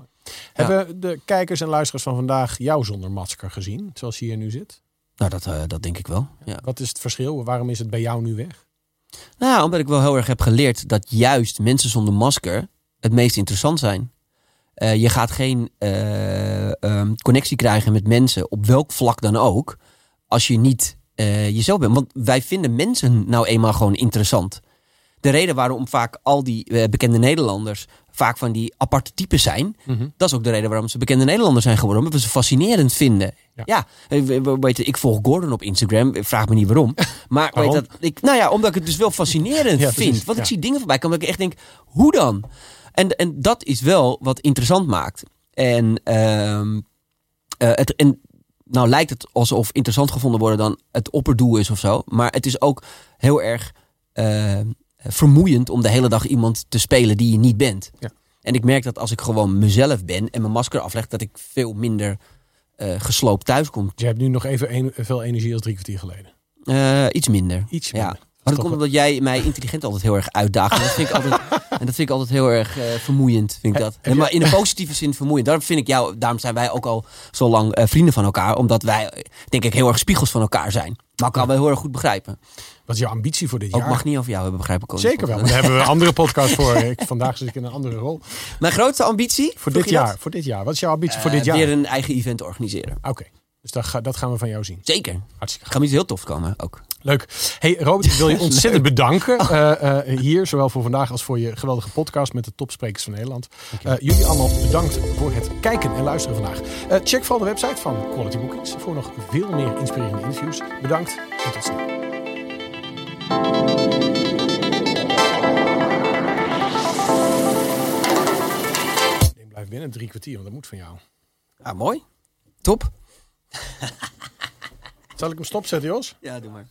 Hebben de kijkers en luisteraars van vandaag jou zonder masker gezien, zoals je hier nu zit? Nou, dat, eh, dat denk ik wel. Ja. Wat is het verschil? Waarom is het bij jou nu weg? Nou, omdat ik wel heel erg heb geleerd dat juist mensen zonder masker het meest interessant zijn. Eh, je gaat geen eh, ehm, connectie krijgen met mensen op welk vlak dan ook. Als je niet jezelf bent. Want wij vinden mensen nou eenmaal gewoon interessant. De reden waarom vaak al die bekende Nederlanders vaak van die aparte types zijn. Dat is ook de reden waarom ze bekende Nederlanders zijn geworden. Omdat we ze fascinerend vinden. Ja. Ja, we- we- weet je, ik volg Gordon op Instagram. Vraag me niet waarom. Maar weet dat, ik, nou ja, omdat ik het dus wel fascinerend Ja, vind. Want ik zie dingen voorbij komen dat ik echt denk, hoe dan? En, en dat is wel wat interessant maakt. En, ehm, eh, het, en nou lijkt het alsof interessant gevonden worden dan het opperdoel is of zo. Maar het is ook heel erg eh, vermoeiend om de hele dag iemand te spelen die je niet bent. Ja. En ik merk dat als ik gewoon mezelf ben en mijn masker afleg, dat ik veel minder eh, gesloopt thuis kom. Je hebt nu nog even een- veel energie als drie kwartier geleden. Eh, iets minder. Iets Ja. minder. Maar toch dat komt omdat jij mij intelligent altijd heel erg uitdaagt. En dat vind ik altijd, en dat vind ik altijd heel erg eh, vermoeiend. Vind ik dat. maar in een positieve zin vermoeiend. Daarom, vind ik jou, daarom zijn wij ook al zo lang eh, vrienden van elkaar. Omdat wij, eh, denk ik, heel erg spiegels van elkaar zijn. Maar elkaar wel heel erg goed begrijpen. Wat is jouw ambitie voor dit Ook jaar? mag niet over jou hebben, begrijp ik ook. Zeker wel. Daar hebben we een andere podcast voor. Ik, vandaag zit ik in een andere rol. Mijn grootste ambitie Voor dit dat? jaar. Voor dit jaar. Wat is jouw ambitie voor Eh, dit jaar? Weer een eigen event organiseren. Oké. Dus dat, ga- dat gaan we van jou zien. Zeker. Hartstikke Gaat me iets heel tof komen ook. Leuk. Hey Robert, ik wil je ontzettend bedanken eh, eh, hier, zowel voor vandaag als voor je geweldige podcast met de topsprekers van Nederland. Eh, jullie allemaal bedankt voor het kijken en luisteren vandaag. Eh, check vooral de website van Quality Bookings voor nog veel meer inspirerende interviews. Bedankt en tot snel. Ik blijf binnen drie kwartier, want dat moet van jou. Ah, mooi. Top. Zal ik hem stopzetten, Jos? Ja, doe maar.